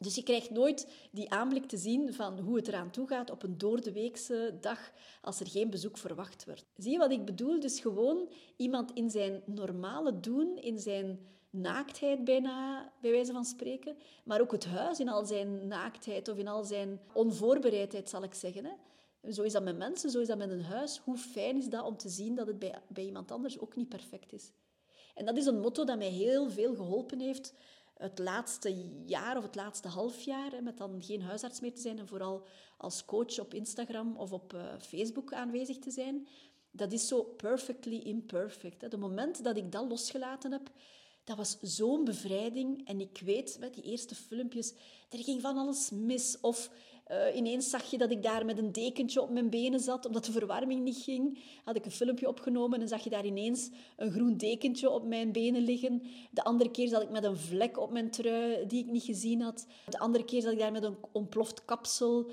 Dus je krijgt nooit die aanblik te zien van hoe het eraan toe gaat op een doordeweekse dag als er geen bezoek verwacht wordt. Zie je wat ik bedoel? Dus gewoon iemand in zijn normale doen, in zijn naaktheid bijna, bij wijze van spreken, maar ook het huis in al zijn naaktheid of in al zijn onvoorbereidheid, zal ik zeggen. Hè? Zo is dat met mensen, zo is dat met een huis. Hoe fijn is dat om te zien dat het bij, bij iemand anders ook niet perfect is? En dat is een motto dat mij heel veel geholpen heeft het laatste jaar of het laatste half jaar, met dan geen huisarts meer te zijn en vooral als coach op Instagram of op uh, Facebook aanwezig te zijn, dat is zo perfectly imperfect. De moment dat ik dat losgelaten heb, dat was zo'n bevrijding. En ik weet, met die eerste filmpjes, er ging van alles mis. Of uh, ineens zag je dat ik daar met een dekentje op mijn benen zat, omdat de verwarming niet ging. Had ik een filmpje opgenomen en zag je daar ineens een groen dekentje op mijn benen liggen. De andere keer zat ik met een vlek op mijn trui die ik niet gezien had. De andere keer zat ik daar met een ontploft kapsel.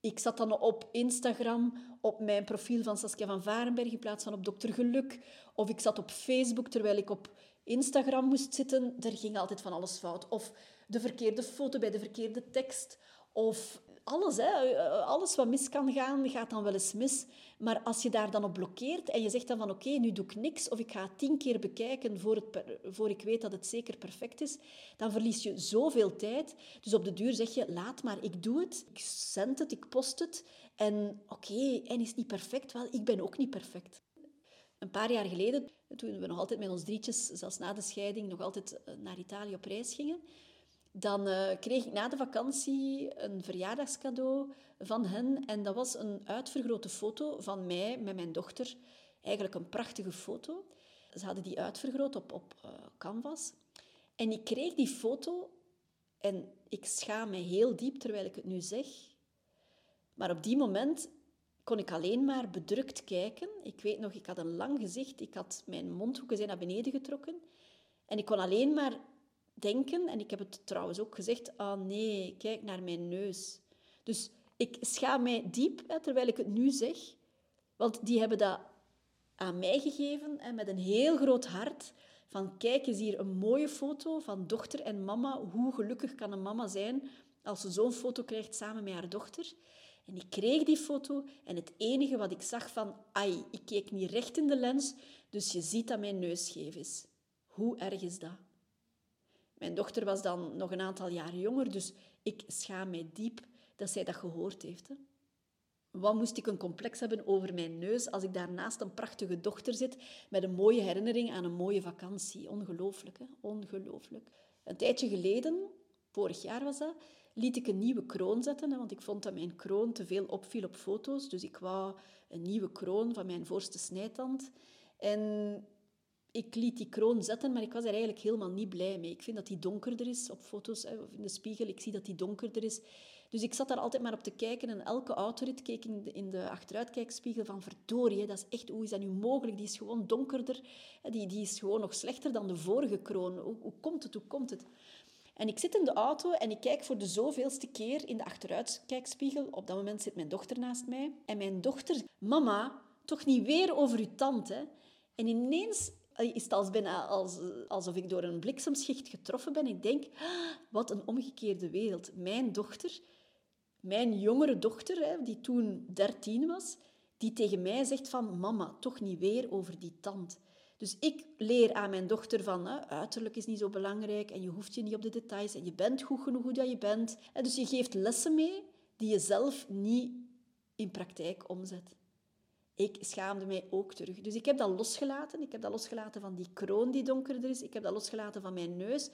Ik zat dan op Instagram op mijn profiel van Saskia van Varenberg in plaats van op Dokter Geluk. Of ik zat op Facebook terwijl ik op Instagram moest zitten. Er ging altijd van alles fout. Of de verkeerde foto bij de verkeerde tekst. Of alles, hè, alles wat mis kan gaan, gaat dan wel eens mis. Maar als je daar dan op blokkeert en je zegt dan van oké, nu doe ik niks of ik ga het tien keer bekijken voor, het, voor ik weet dat het zeker perfect is, dan verlies je zoveel tijd. Dus op de duur zeg je, laat maar, ik doe het, ik zend het, ik post het. En oké, en is het niet perfect? Wel, ik ben ook niet perfect. Een paar jaar geleden, toen we nog altijd met ons drietjes, zelfs na de scheiding, nog altijd eh, naar Italië op reis gingen, dan uh, kreeg ik na de vakantie een verjaardagscadeau van hen. En dat was een uitvergrote foto van mij met mijn dochter. Eigenlijk een prachtige foto. Ze hadden die uitvergroot op, op uh, canvas. En ik kreeg die foto en ik schaam me heel diep terwijl ik het nu zeg. Maar op die moment kon ik alleen maar bedrukt kijken. Ik weet nog, ik had een lang gezicht. Ik had mijn mondhoeken zijn naar beneden getrokken. En ik kon alleen maar denken, en ik heb het trouwens ook gezegd, ah nee, kijk naar mijn neus. Dus ik schaam mij diep, terwijl ik het nu zeg, want die hebben dat aan mij gegeven hè, met een heel groot hart. Van kijk eens hier, een mooie foto van dochter en mama. Hoe gelukkig kan een mama zijn als ze zo'n foto krijgt samen met haar dochter? En ik kreeg die foto en het enige wat ik zag van, ai, ik keek niet recht in de lens, dus je ziet dat mijn neus scheef is. Hoe erg is dat? Mijn dochter was dan nog een aantal jaar jonger, dus ik schaam mij diep dat zij dat gehoord heeft. Hè. Wat moest ik een complex hebben over mijn neus als ik daarnaast een prachtige dochter zit met een mooie herinnering aan een mooie vakantie? Ongelooflijk, hè? Ongelooflijk. Een tijdje geleden, vorig jaar was dat, liet ik een nieuwe kroon zetten, hè, want ik vond dat mijn kroon te veel opviel op foto's. Dus ik wou een nieuwe kroon van mijn voorste snijtand. En ik liet die kroon zetten, maar ik was er eigenlijk helemaal niet blij mee. Ik vind dat die donkerder is op foto's of in de spiegel. Ik zie dat die donkerder is. Dus ik zat daar altijd maar op te kijken en elke autorit keek in de, in de achteruitkijkspiegel van verdorie, dat is echt, hoe is dat nu mogelijk? Die is gewoon donkerder. Die, die is gewoon nog slechter dan de vorige kroon. Hoe, hoe komt het? Hoe komt het? En ik zit in de auto en ik kijk voor de zoveelste keer in de achteruitkijkspiegel. Op dat moment zit mijn dochter naast mij. En mijn dochter, mama, toch niet weer over uw tand? En ineens is het als bijna als, alsof ik door een bliksemschicht getroffen ben. Ik denk, ah, wat een omgekeerde wereld. Mijn dochter, mijn jongere dochter, die toen dertien was, die tegen mij zegt van, mama, toch niet weer over die tand. Dus ik leer aan mijn dochter van, uiterlijk is niet zo belangrijk en je hoeft je niet op de details en je bent goed genoeg hoe dat je bent. Dus je geeft lessen mee die je zelf niet in praktijk omzet ik schaamde mij ook terug. Dus ik heb dat losgelaten. Ik heb dat losgelaten van die kroon die donkerder is. Ik heb dat losgelaten van mijn neus.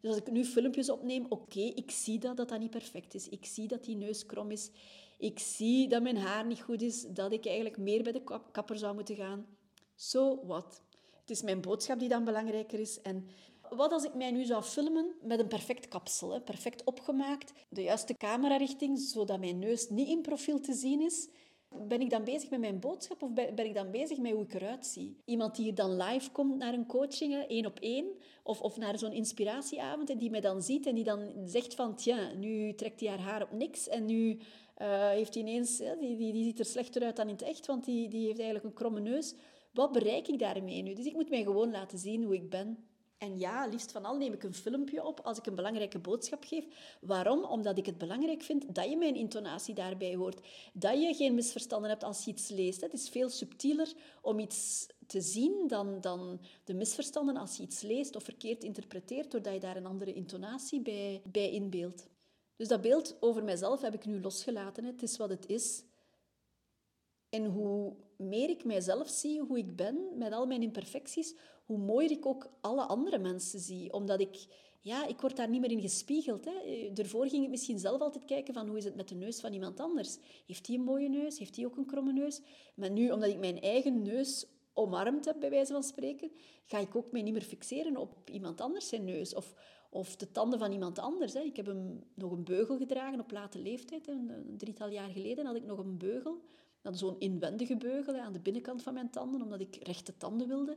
Dus als ik nu filmpjes opneem, oké, ik zie dat, dat niet perfect is. Ik zie dat die neus krom is. Ik zie dat mijn haar niet goed is, dat ik eigenlijk meer bij de kapper zou moeten gaan. So what? Het is mijn boodschap die dan belangrijker is. En wat als ik mij nu zou filmen met een perfect kapsel, hè, perfect opgemaakt, de juiste camerarichting, zodat mijn neus niet in profiel te zien is. Ben ik dan bezig met mijn boodschap of ben ik dan bezig met hoe ik eruit zie? Iemand die hier dan live komt naar een coaching, één op één, of, of naar zo'n inspiratieavond en die mij dan ziet en die dan zegt van, tja, nu trekt hij haar haar op niks en nu uh, heeft hij ineens, die, die, die ziet er slechter uit dan in het echt, want die, die heeft eigenlijk een kromme neus. Wat bereik ik daarmee nu? Dus ik moet mij gewoon laten zien hoe ik ben. En ja, liefst van al neem ik een filmpje op als ik een belangrijke boodschap geef. Waarom? Omdat ik het belangrijk vind dat je mijn intonatie daarbij hoort. Dat je geen misverstanden hebt als je iets leest. Het is veel subtieler om iets te zien dan, dan de misverstanden als je iets leest of verkeerd interpreteert, doordat je daar een andere intonatie bij, bij inbeeldt. Dus dat beeld over mijzelf heb ik nu losgelaten. Het is wat het is. En hoe meer ik mijzelf zie, hoe ik ben, met al mijn imperfecties, hoe mooier ik ook alle andere mensen zie. Omdat ik, ja, ik word daar niet meer in gespiegeld. Hè. Daarvoor ging ik misschien zelf altijd kijken van hoe is het met de neus van iemand anders. Heeft hij een mooie neus? Heeft hij ook een kromme neus? Maar nu, omdat ik mijn eigen neus omarmd heb, bij wijze van spreken, ga ik ook mij niet meer fixeren op iemand anders zijn neus. Of, of de tanden van iemand anders. Ik heb hem nog een beugel gedragen op late leeftijd. Een, een drietal jaar geleden had ik nog een beugel dan zo'n inwendige beugel aan de binnenkant van mijn tanden, omdat ik rechte tanden wilde.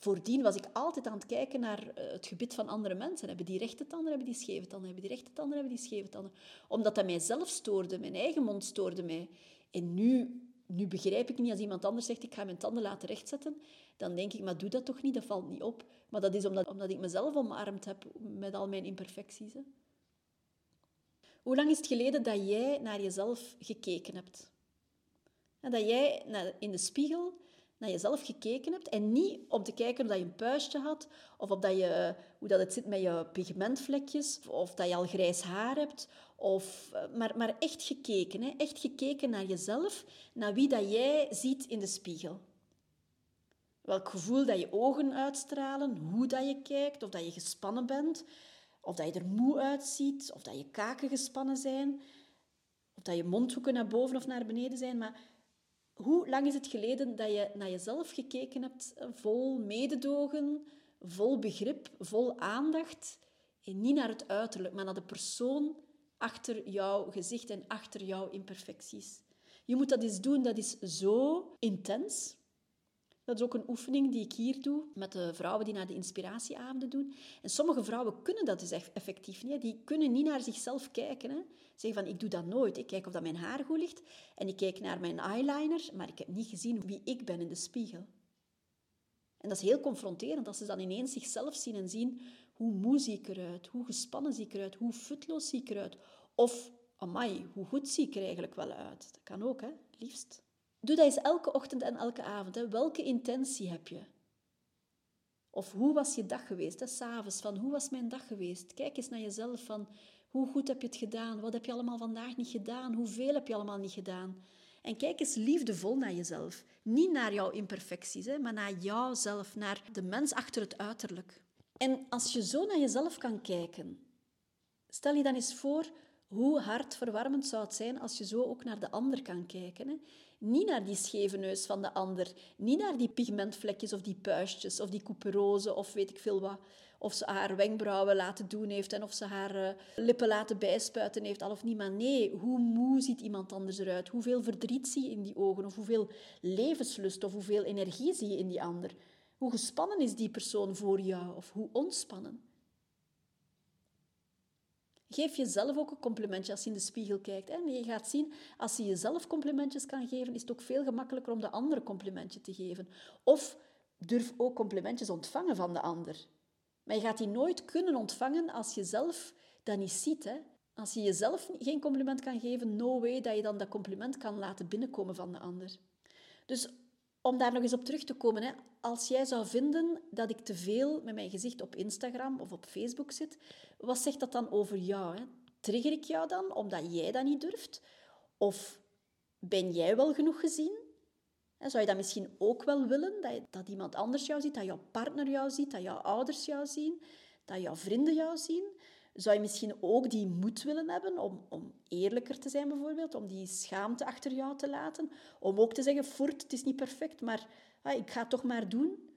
Voordien was ik altijd aan het kijken naar eh, het gebit van andere mensen. Hebben die rechte tanden, hebben die scheve tanden, hebben die rechte tanden, hebben die scheve tanden. Omdat dat mijzelf stoorde, mijn eigen mond stoorde mij. En nu, nu begrijp ik niet, als iemand anders zegt, ik ga mijn tanden laten rechtzetten, dan denk ik, maar doe dat toch niet, dat valt niet op. Maar dat is omdat, omdat ik mezelf omarmd heb met al mijn imperfecties. Hoe lang is het geleden dat jij naar jezelf gekeken hebt? Dat jij in de spiegel naar jezelf gekeken hebt en niet om te kijken of je een puistje had of of dat je, hoe dat het zit met je pigmentvlekjes of dat je al grijs haar hebt. Of, maar, maar echt gekeken, hè? echt gekeken naar jezelf, naar wie dat jij ziet in de spiegel. Welk gevoel dat je ogen uitstralen, hoe dat je kijkt, of dat je gespannen bent, of dat je er moe uitziet, of dat je kaken gespannen zijn, of dat je mondhoeken naar boven of naar beneden zijn. Maar hoe lang is het geleden dat je naar jezelf gekeken hebt, vol mededogen, vol begrip, vol aandacht, en niet naar het uiterlijk, maar naar de persoon achter jouw gezicht en achter jouw imperfecties. Je moet dat eens doen, dat is zo intens. Dat is ook een oefening die ik hier doe met de vrouwen die naar de inspiratieavonden doen. En sommige vrouwen kunnen dat dus effectief niet. Die kunnen niet naar zichzelf kijken. Hè. Zeggen van, ik doe dat nooit. Ik kijk of dat mijn haar goed ligt en ik kijk naar mijn eyeliner, maar ik heb niet gezien wie ik ben in de spiegel. En dat is heel confronterend als ze dan ineens zichzelf zien en zien hoe moe zie ik eruit, hoe gespannen zie ik eruit, hoe futloos zie ik eruit. Of, amai, hoe goed zie ik er eigenlijk wel uit. Dat kan ook, hè, liefst. Doe dat eens elke ochtend en elke avond. Hè. Welke intentie heb je? Of hoe was je dag geweest? S'avonds, van hoe was mijn dag geweest? Kijk eens naar jezelf van hoe goed heb je het gedaan? Wat heb je allemaal vandaag niet gedaan? Hoeveel heb je allemaal niet gedaan? En kijk eens liefdevol naar jezelf. Niet naar jouw imperfecties, hè, maar naar jouzelf, naar de mens achter het uiterlijk. En als je zo naar jezelf kan kijken, stel je dan eens voor hoe hartverwarmend zou het zijn als je zo ook naar de ander kan kijken. Hè? Niet naar die scheve neus van de ander, niet naar die pigmentvlekjes of die puistjes of die couperose of weet ik veel wat. Of ze haar wenkbrauwen laten doen heeft en of ze haar uh, lippen laten bijspuiten heeft, al of niet. Maar nee, hoe moe ziet iemand anders eruit? Hoeveel verdriet zie je in die ogen? Of hoeveel levenslust of hoeveel energie zie je in die ander? Hoe gespannen is die persoon voor jou of hoe ontspannen? Geef jezelf ook een complimentje als je in de spiegel kijkt. En je gaat zien, als je jezelf complimentjes kan geven, is het ook veel gemakkelijker om de ander een complimentje te geven. Of durf ook complimentjes ontvangen van de ander. Maar je gaat die nooit kunnen ontvangen als je zelf dat niet ziet. Hè? Als je jezelf geen compliment kan geven, no way dat je dan dat compliment kan laten binnenkomen van de ander. Dus om daar nog eens op terug te komen, hè, als jij zou vinden dat ik te veel met mijn gezicht op Instagram of op Facebook zit, wat zegt dat dan over jou? Hè? Trigger ik jou dan omdat jij dat niet durft? Of ben jij wel genoeg gezien? Zou je dat misschien ook wel willen, dat, dat iemand anders jou ziet, dat jouw partner jou ziet, dat jouw ouders jou zien? dat jouw vrienden jou zien? Zou je misschien ook die moed willen hebben om, om eerlijker te zijn, bijvoorbeeld? Om die schaamte achter jou te laten? Om ook te zeggen, voort, het is niet perfect, maar ah, ik ga het toch maar doen?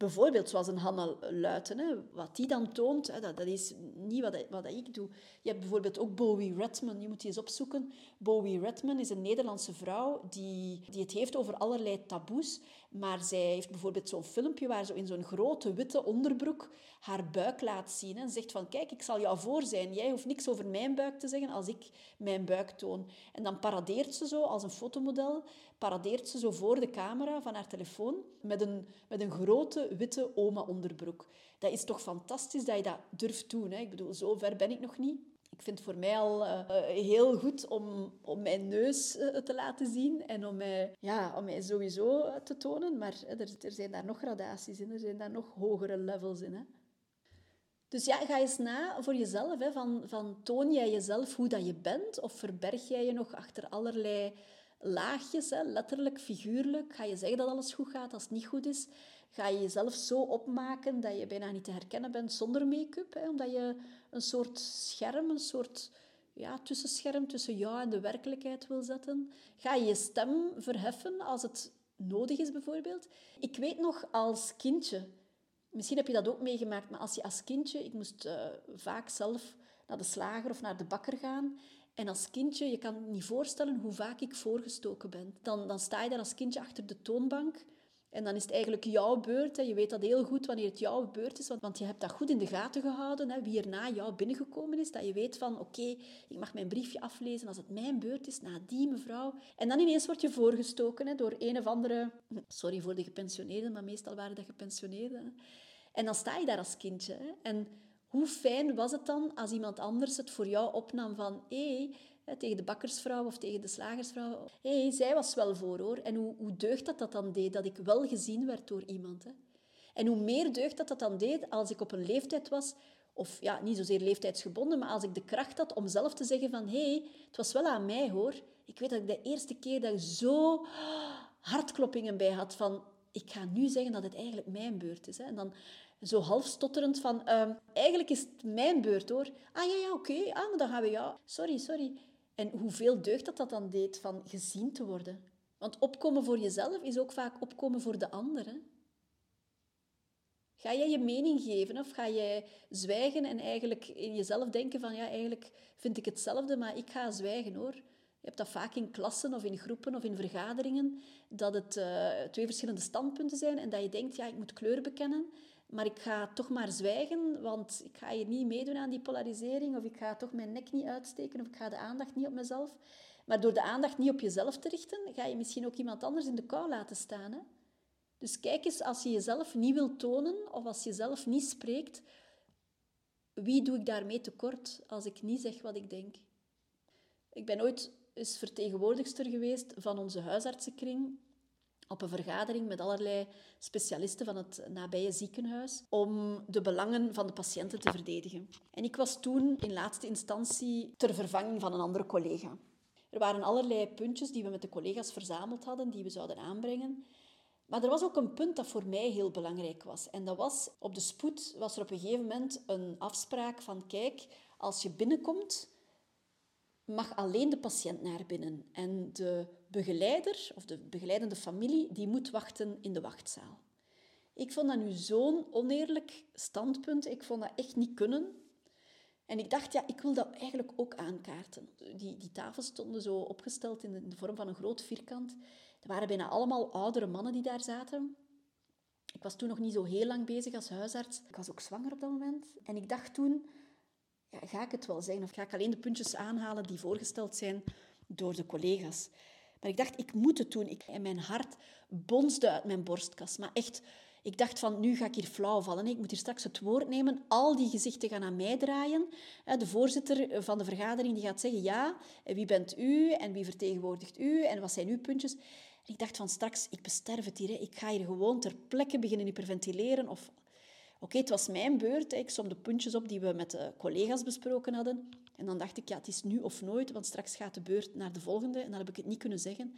Bijvoorbeeld zoals een Hanna Luiten. Hè. Wat die dan toont, hè, dat, dat, is niet wat, wat ik doe. Je hebt bijvoorbeeld ook Bowie Redman. Je moet die eens opzoeken. Bowie Redman is een Nederlandse vrouw die, die het heeft over allerlei taboes. Maar zij heeft bijvoorbeeld zo'n filmpje waar ze in zo'n grote witte onderbroek haar buik laat zien. En zegt van, kijk, ik zal jou voor zijn. Jij hoeft niks over mijn buik te zeggen als ik mijn buik toon. En dan paradeert ze zo als een fotomodel, paradeert ze zo voor de camera van haar telefoon met een, met een grote witte oma-onderbroek. Dat is toch fantastisch dat je dat durft doen. Hè? Ik bedoel, zo ver ben ik nog niet. Ik vind het voor mij al uh, heel goed om, om mijn neus uh, te laten zien en om mij, ja, om mij sowieso te tonen. Maar er, er zijn daar nog gradaties in, er zijn daar nog hogere levels in. Hè? Dus ja, ga eens na voor jezelf. Hè, van, van toon jij jezelf hoe dat je bent? Of verberg jij je nog achter allerlei laagjes, hè, letterlijk, figuurlijk? Ga je zeggen dat alles goed gaat als het niet goed is? Ga je jezelf zo opmaken dat je bijna niet te herkennen bent zonder make-up? Hè, omdat je een soort scherm, een soort ja, tussenscherm tussen jou en de werkelijkheid wil zetten? Ga je je stem verheffen als het nodig is, bijvoorbeeld? Ik weet nog als kindje Misschien heb je dat ook meegemaakt, maar als je als kindje... Ik moest uh, vaak zelf naar de slager of naar de bakker gaan. En als kindje, je kan niet voorstellen hoe vaak ik voorgestoken ben. Dan, dan sta je daar als kindje achter de toonbank en dan is het eigenlijk jouw beurt. Hè. Je weet dat heel goed wanneer het jouw beurt is, want, want je hebt dat goed in de gaten gehouden, hè, wie er na jou binnengekomen is. Dat je weet van, oké, ik mag mijn briefje aflezen als het mijn beurt is, na die mevrouw. En dan ineens word je voorgestoken hè, door een of andere... Sorry voor de gepensioneerden, maar meestal waren dat gepensioneerden. En dan sta je daar als kindje. Hè. En hoe fijn was het dan als iemand anders het voor jou opnam van... Hé, tegen de bakkersvrouw of tegen de slagersvrouw. Hey, zij was wel voor hoor. En hoe, hoe deugd dat dat dan deed, dat ik wel gezien werd door iemand. Hè? En hoe meer deugd dat dat dan deed als ik op een leeftijd was, of ja, niet zozeer leeftijdsgebonden, maar als ik de kracht had om zelf te zeggen van hé, hey, het was wel aan mij hoor. Ik weet dat ik de eerste keer daar zo hartkloppingen bij had van ik ga nu zeggen dat het eigenlijk mijn beurt is. Hè? En dan zo half stotterend van uh, eigenlijk is het mijn beurt hoor. Ah ja, ja, oké, okay. ah, dan gaan we ja. Sorry, sorry. En hoeveel deugd dat dat dan deed van gezien te worden. Want opkomen voor jezelf is ook vaak opkomen voor de anderen. Ga jij je mening geven of ga jij zwijgen en eigenlijk in jezelf denken van ja, eigenlijk vind ik hetzelfde, maar ik ga zwijgen hoor. Je hebt dat vaak in klassen of in groepen of in vergaderingen, dat het uh, twee verschillende standpunten zijn en dat je denkt, ja, ik moet kleur bekennen. Maar ik ga toch maar zwijgen, want ik ga hier niet meedoen aan die polarisering, of ik ga toch mijn nek niet uitsteken, of ik ga de aandacht niet op mezelf. Maar door de aandacht niet op jezelf te richten, ga je misschien ook iemand anders in de kou laten staan. Hè? Dus kijk eens, als je jezelf niet wilt tonen, of als je zelf niet spreekt, wie doe ik daarmee tekort als ik niet zeg wat ik denk? Ik ben ooit eens vertegenwoordigster geweest van onze huisartsenkring op een vergadering met allerlei specialisten van het nabije ziekenhuis om de belangen van de patiënten te verdedigen. En ik was toen in laatste instantie ter vervanging van een andere collega. Er waren allerlei puntjes die we met de collega's verzameld hadden, die we zouden aanbrengen. Maar er was ook een punt dat voor mij heel belangrijk was. En dat was, op de spoed was er op een gegeven moment een afspraak van, kijk, als je binnenkomt, mag alleen de patiënt naar binnen. En de begeleider of de begeleidende familie die moet wachten in de wachtzaal. Ik vond dat nu zo'n oneerlijk standpunt. Ik vond dat echt niet kunnen. En ik dacht, ja, ik wil dat eigenlijk ook aankaarten. Die, die tafels stonden zo opgesteld in de, in de vorm van een groot vierkant. Er waren bijna allemaal oudere mannen die daar zaten. Ik was toen nog niet zo heel lang bezig als huisarts. Ik was ook zwanger op dat moment. En ik dacht toen, ja, ga ik het wel zeggen? Of ga ik alleen de puntjes aanhalen die voorgesteld zijn door de collega's? Maar ik dacht, ik moet het doen. Ik, en mijn hart bonsde uit mijn borstkas. Maar echt, ik dacht van, nu ga ik hier flauw vallen. Ik moet hier straks het woord nemen. Al die gezichten gaan naar mij draaien. De voorzitter van de vergadering die gaat zeggen, ja, wie bent u? En wie vertegenwoordigt u? En wat zijn uw puntjes? En ik dacht van, straks, ik besterf het hier. Ik ga hier gewoon ter plekke beginnen hyperventileren. Of, oké, het was mijn beurt. Ik som de puntjes op die we met de collega's besproken hadden. En dan dacht ik, ja, het is nu of nooit, want straks gaat de beurt naar de volgende. En dan heb ik het niet kunnen zeggen.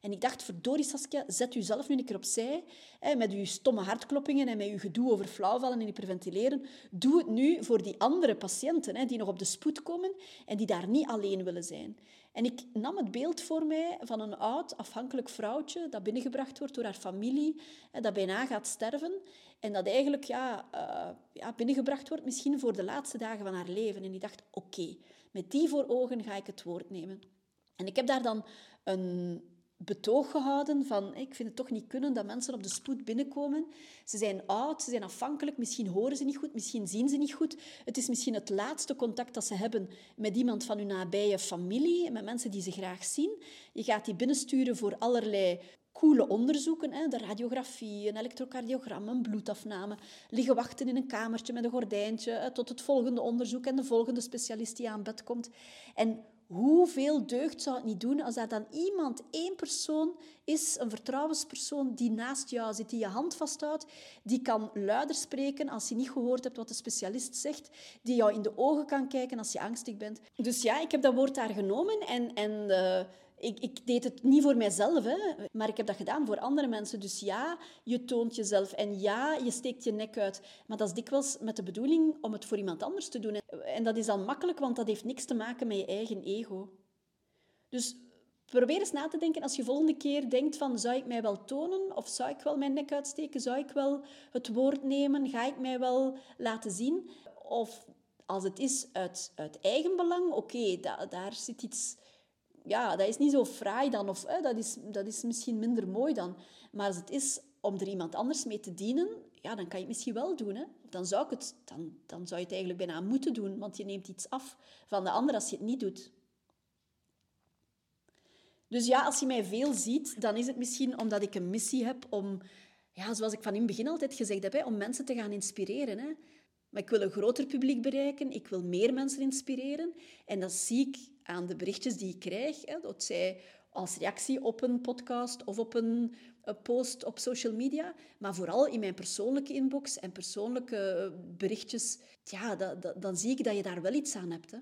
En ik dacht, verdorie Saskia, zet u zelf nu een keer opzij. Hè, met uw stomme hartkloppingen en met uw gedoe over flauwvallen en hyperventileren. Doe het nu voor die andere patiënten hè, die nog op de spoed komen en die daar niet alleen willen zijn. En ik nam het beeld voor mij van een oud, afhankelijk vrouwtje dat binnengebracht wordt door haar familie, hè, dat bijna gaat sterven. En dat eigenlijk ja, uh, ja, binnengebracht wordt misschien voor de laatste dagen van haar leven. En ik dacht, oké, met die voor ogen ga ik het woord nemen. En ik heb daar dan een betoog gehouden van ik vind het toch niet kunnen dat mensen op de spoed binnenkomen. Ze zijn oud, ze zijn afhankelijk, misschien horen ze niet goed, misschien zien ze niet goed. Het is misschien het laatste contact dat ze hebben met iemand van hun nabije familie, met mensen die ze graag zien. Je gaat die binnensturen voor allerlei coole onderzoeken, hè, de radiografie, een elektrocardiogram, een bloedafname, liggen wachten in een kamertje met een gordijntje tot het volgende onderzoek en de volgende specialist die aan bed komt. En Hoeveel deugd zou het niet doen als er dan iemand, één persoon is, een vertrouwenspersoon die naast jou zit, die je hand vasthoudt, die kan luider spreken als je niet gehoord hebt wat de specialist zegt, die jou in de ogen kan kijken als je angstig bent. Dus ja, ik heb dat woord daar genomen en, en uh, ik, ik, deed het niet voor mijzelf, hè, maar ik heb dat gedaan voor andere mensen. Dus ja, je toont jezelf en ja, je steekt je nek uit. Maar dat is dikwijls met de bedoeling om het voor iemand anders te doen. En dat is dan makkelijk, want dat heeft niks te maken met je eigen ego. Dus probeer eens na te denken als je volgende keer denkt van zou ik mij wel tonen of zou ik wel mijn nek uitsteken? Zou ik wel het woord nemen? Ga ik mij wel laten zien? Of als het is uit, uit eigen belang, oké, daar zit iets ja, dat is niet zo fraai dan, of dat, is, dat is misschien minder mooi dan. Maar als het is om er iemand anders mee te dienen, ja, dan kan je het misschien wel doen. Hè? Dan, zou ik het, dan, dan zou je het eigenlijk bijna moeten doen, want je neemt iets af van de ander als je het niet doet. Dus ja, als je mij veel ziet, dan is het misschien omdat ik een missie heb om, ja, zoals ik van in het begin altijd gezegd heb, hè, om mensen te gaan inspireren. Hè. Maar ik wil een groter publiek bereiken, ik wil meer mensen inspireren. En dat zie ik aan de berichtjes die ik krijg. Hè, dat zij als reactie op een podcast of op een, post op social media, maar vooral in mijn persoonlijke inbox en persoonlijke berichtjes, ja, dan zie ik dat je daar wel iets aan hebt. Hè.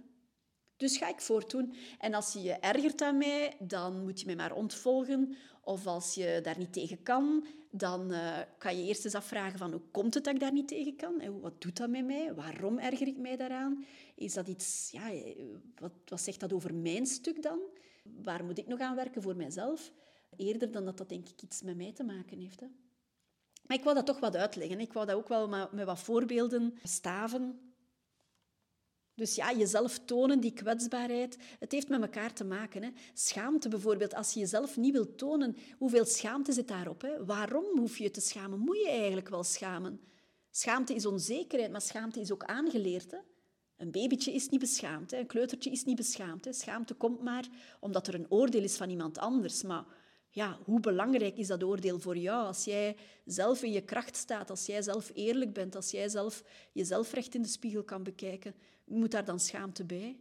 Dus ga ik voortdoen. En als je je ergert aan mij, dan moet je mij maar ontvolgen. Of als je daar niet tegen kan, dan uh, kan je eerst eens afvragen van hoe komt het dat ik daar niet tegen kan? En wat doet dat met mij? Waarom erger ik mij daaraan? Is dat iets... Ja, wat, wat zegt dat over mijn stuk dan? Waar moet ik nog aan werken voor mijzelf? Eerder dan dat dat denk ik iets met mij te maken heeft. Hè? Maar ik wou dat toch wat uitleggen. Ik wou dat ook wel met wat voorbeelden staven. Dus ja, jezelf tonen, die kwetsbaarheid, het heeft met elkaar te maken. Hè. Schaamte bijvoorbeeld, als je jezelf niet wilt tonen, hoeveel schaamte zit daarop? Hè? Waarom hoef je je te schamen? Moet je eigenlijk wel schamen? Schaamte is onzekerheid, maar schaamte is ook aangeleerd. Hè? Een babytje is niet beschaamd, hè? een kleutertje is niet beschaamd. Hè? Schaamte komt maar omdat er een oordeel is van iemand anders. Maar ja, hoe belangrijk is dat oordeel voor jou? Als jij zelf in je kracht staat, als jij zelf eerlijk bent, als jij zelf jezelf recht in de spiegel kan bekijken, moet daar dan schaamte bij?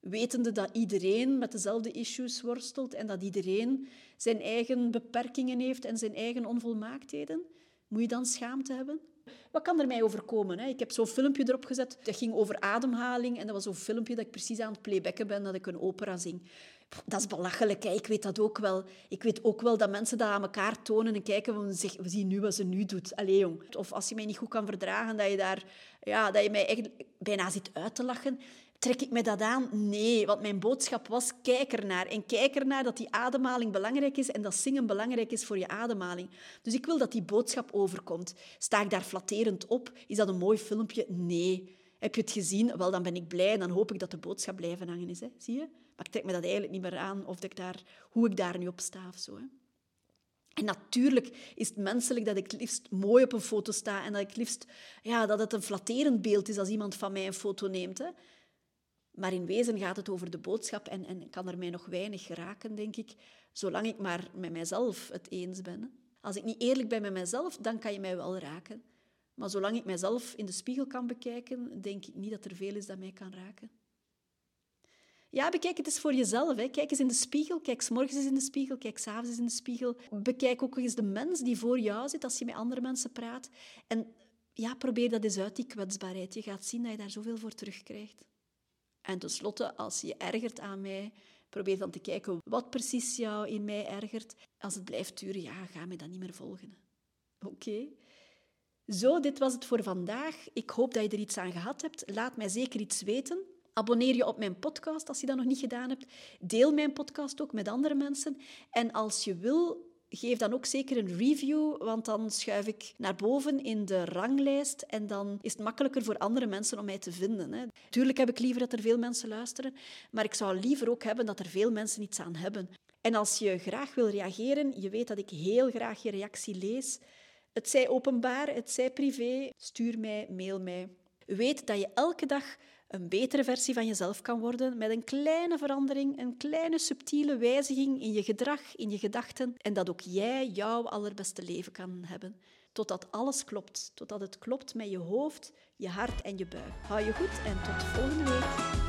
Wetende dat iedereen met dezelfde issues worstelt en dat iedereen zijn eigen beperkingen heeft en zijn eigen onvolmaaktheden, moet je dan schaamte hebben? Wat kan er mij overkomen? Ik heb zo'n filmpje erop gezet, dat ging over ademhaling en dat was zo'n filmpje dat ik precies aan het playbacken ben, dat ik een opera zing. Dat is belachelijk, hè? ik weet dat ook wel. Ik weet ook wel dat mensen dat aan elkaar tonen en kijken, we zien nu wat ze nu doet. Allee, jong. Of als je mij niet goed kan verdragen, dat je, daar, ja, dat je mij echt bijna zit uit te lachen. Trek ik me dat aan? Nee, want mijn boodschap was, kijk ernaar. En kijk ernaar dat die ademhaling belangrijk is en dat zingen belangrijk is voor je ademhaling. Dus ik wil dat die boodschap overkomt. Sta ik daar flatterend op? Is dat een mooi filmpje? Nee. Heb je het gezien? Wel, dan ben ik blij en dan hoop ik dat de boodschap blijven hangen is. Hè? Zie je? Maar ik trek me dat eigenlijk niet meer aan of ik daar, hoe ik daar nu op sta of zo. Hè? En natuurlijk is het menselijk dat ik het liefst mooi op een foto sta en dat ik het liefst ja, dat het een flatterend beeld is als iemand van mij een foto neemt. Hè? Maar in wezen gaat het over de boodschap en, en kan er mij nog weinig raken, denk ik, zolang ik maar met mijzelf het eens ben. Als ik niet eerlijk ben met mijzelf, dan kan je mij wel raken. Maar zolang ik mijzelf in de spiegel kan bekijken, denk ik niet dat er veel is dat mij kan raken. Ja, bekijk het eens voor jezelf. Hè. Kijk eens in de spiegel. Kijk s morgens eens in de spiegel. Kijk s'avonds eens in de spiegel. Bekijk ook eens de mens die voor jou zit als je met andere mensen praat. En ja, probeer dat eens uit, die kwetsbaarheid. Je gaat zien dat je daar zoveel voor terugkrijgt. En tenslotte, als je je ergert aan mij, probeer dan te kijken wat precies jou in mij ergert. Als het blijft duren, ja, ga mij dan niet meer volgen. Oké? Zo, dit was het voor vandaag. Ik hoop dat je er iets aan gehad hebt. Laat mij zeker iets weten. Abonneer je op mijn podcast als je dat nog niet gedaan hebt. Deel mijn podcast ook met andere mensen. En als je wil, geef dan ook zeker een review, want dan schuif ik naar boven in de ranglijst en dan is het makkelijker voor andere mensen om mij te vinden. Hè. Tuurlijk heb ik liever dat er veel mensen luisteren, maar ik zou liever ook hebben dat er veel mensen iets aan hebben. En als je graag wil reageren, je weet dat ik heel graag je reactie lees. Het zij openbaar, het zij privé, stuur mij, mail mij. Weet dat je elke dag een betere versie van jezelf kan worden met een kleine verandering, een kleine subtiele wijziging in je gedrag, in je gedachten en dat ook jij jouw allerbeste leven kan hebben. Totdat alles klopt, totdat het klopt met je hoofd, je hart en je buik. Hou je goed en tot volgende week.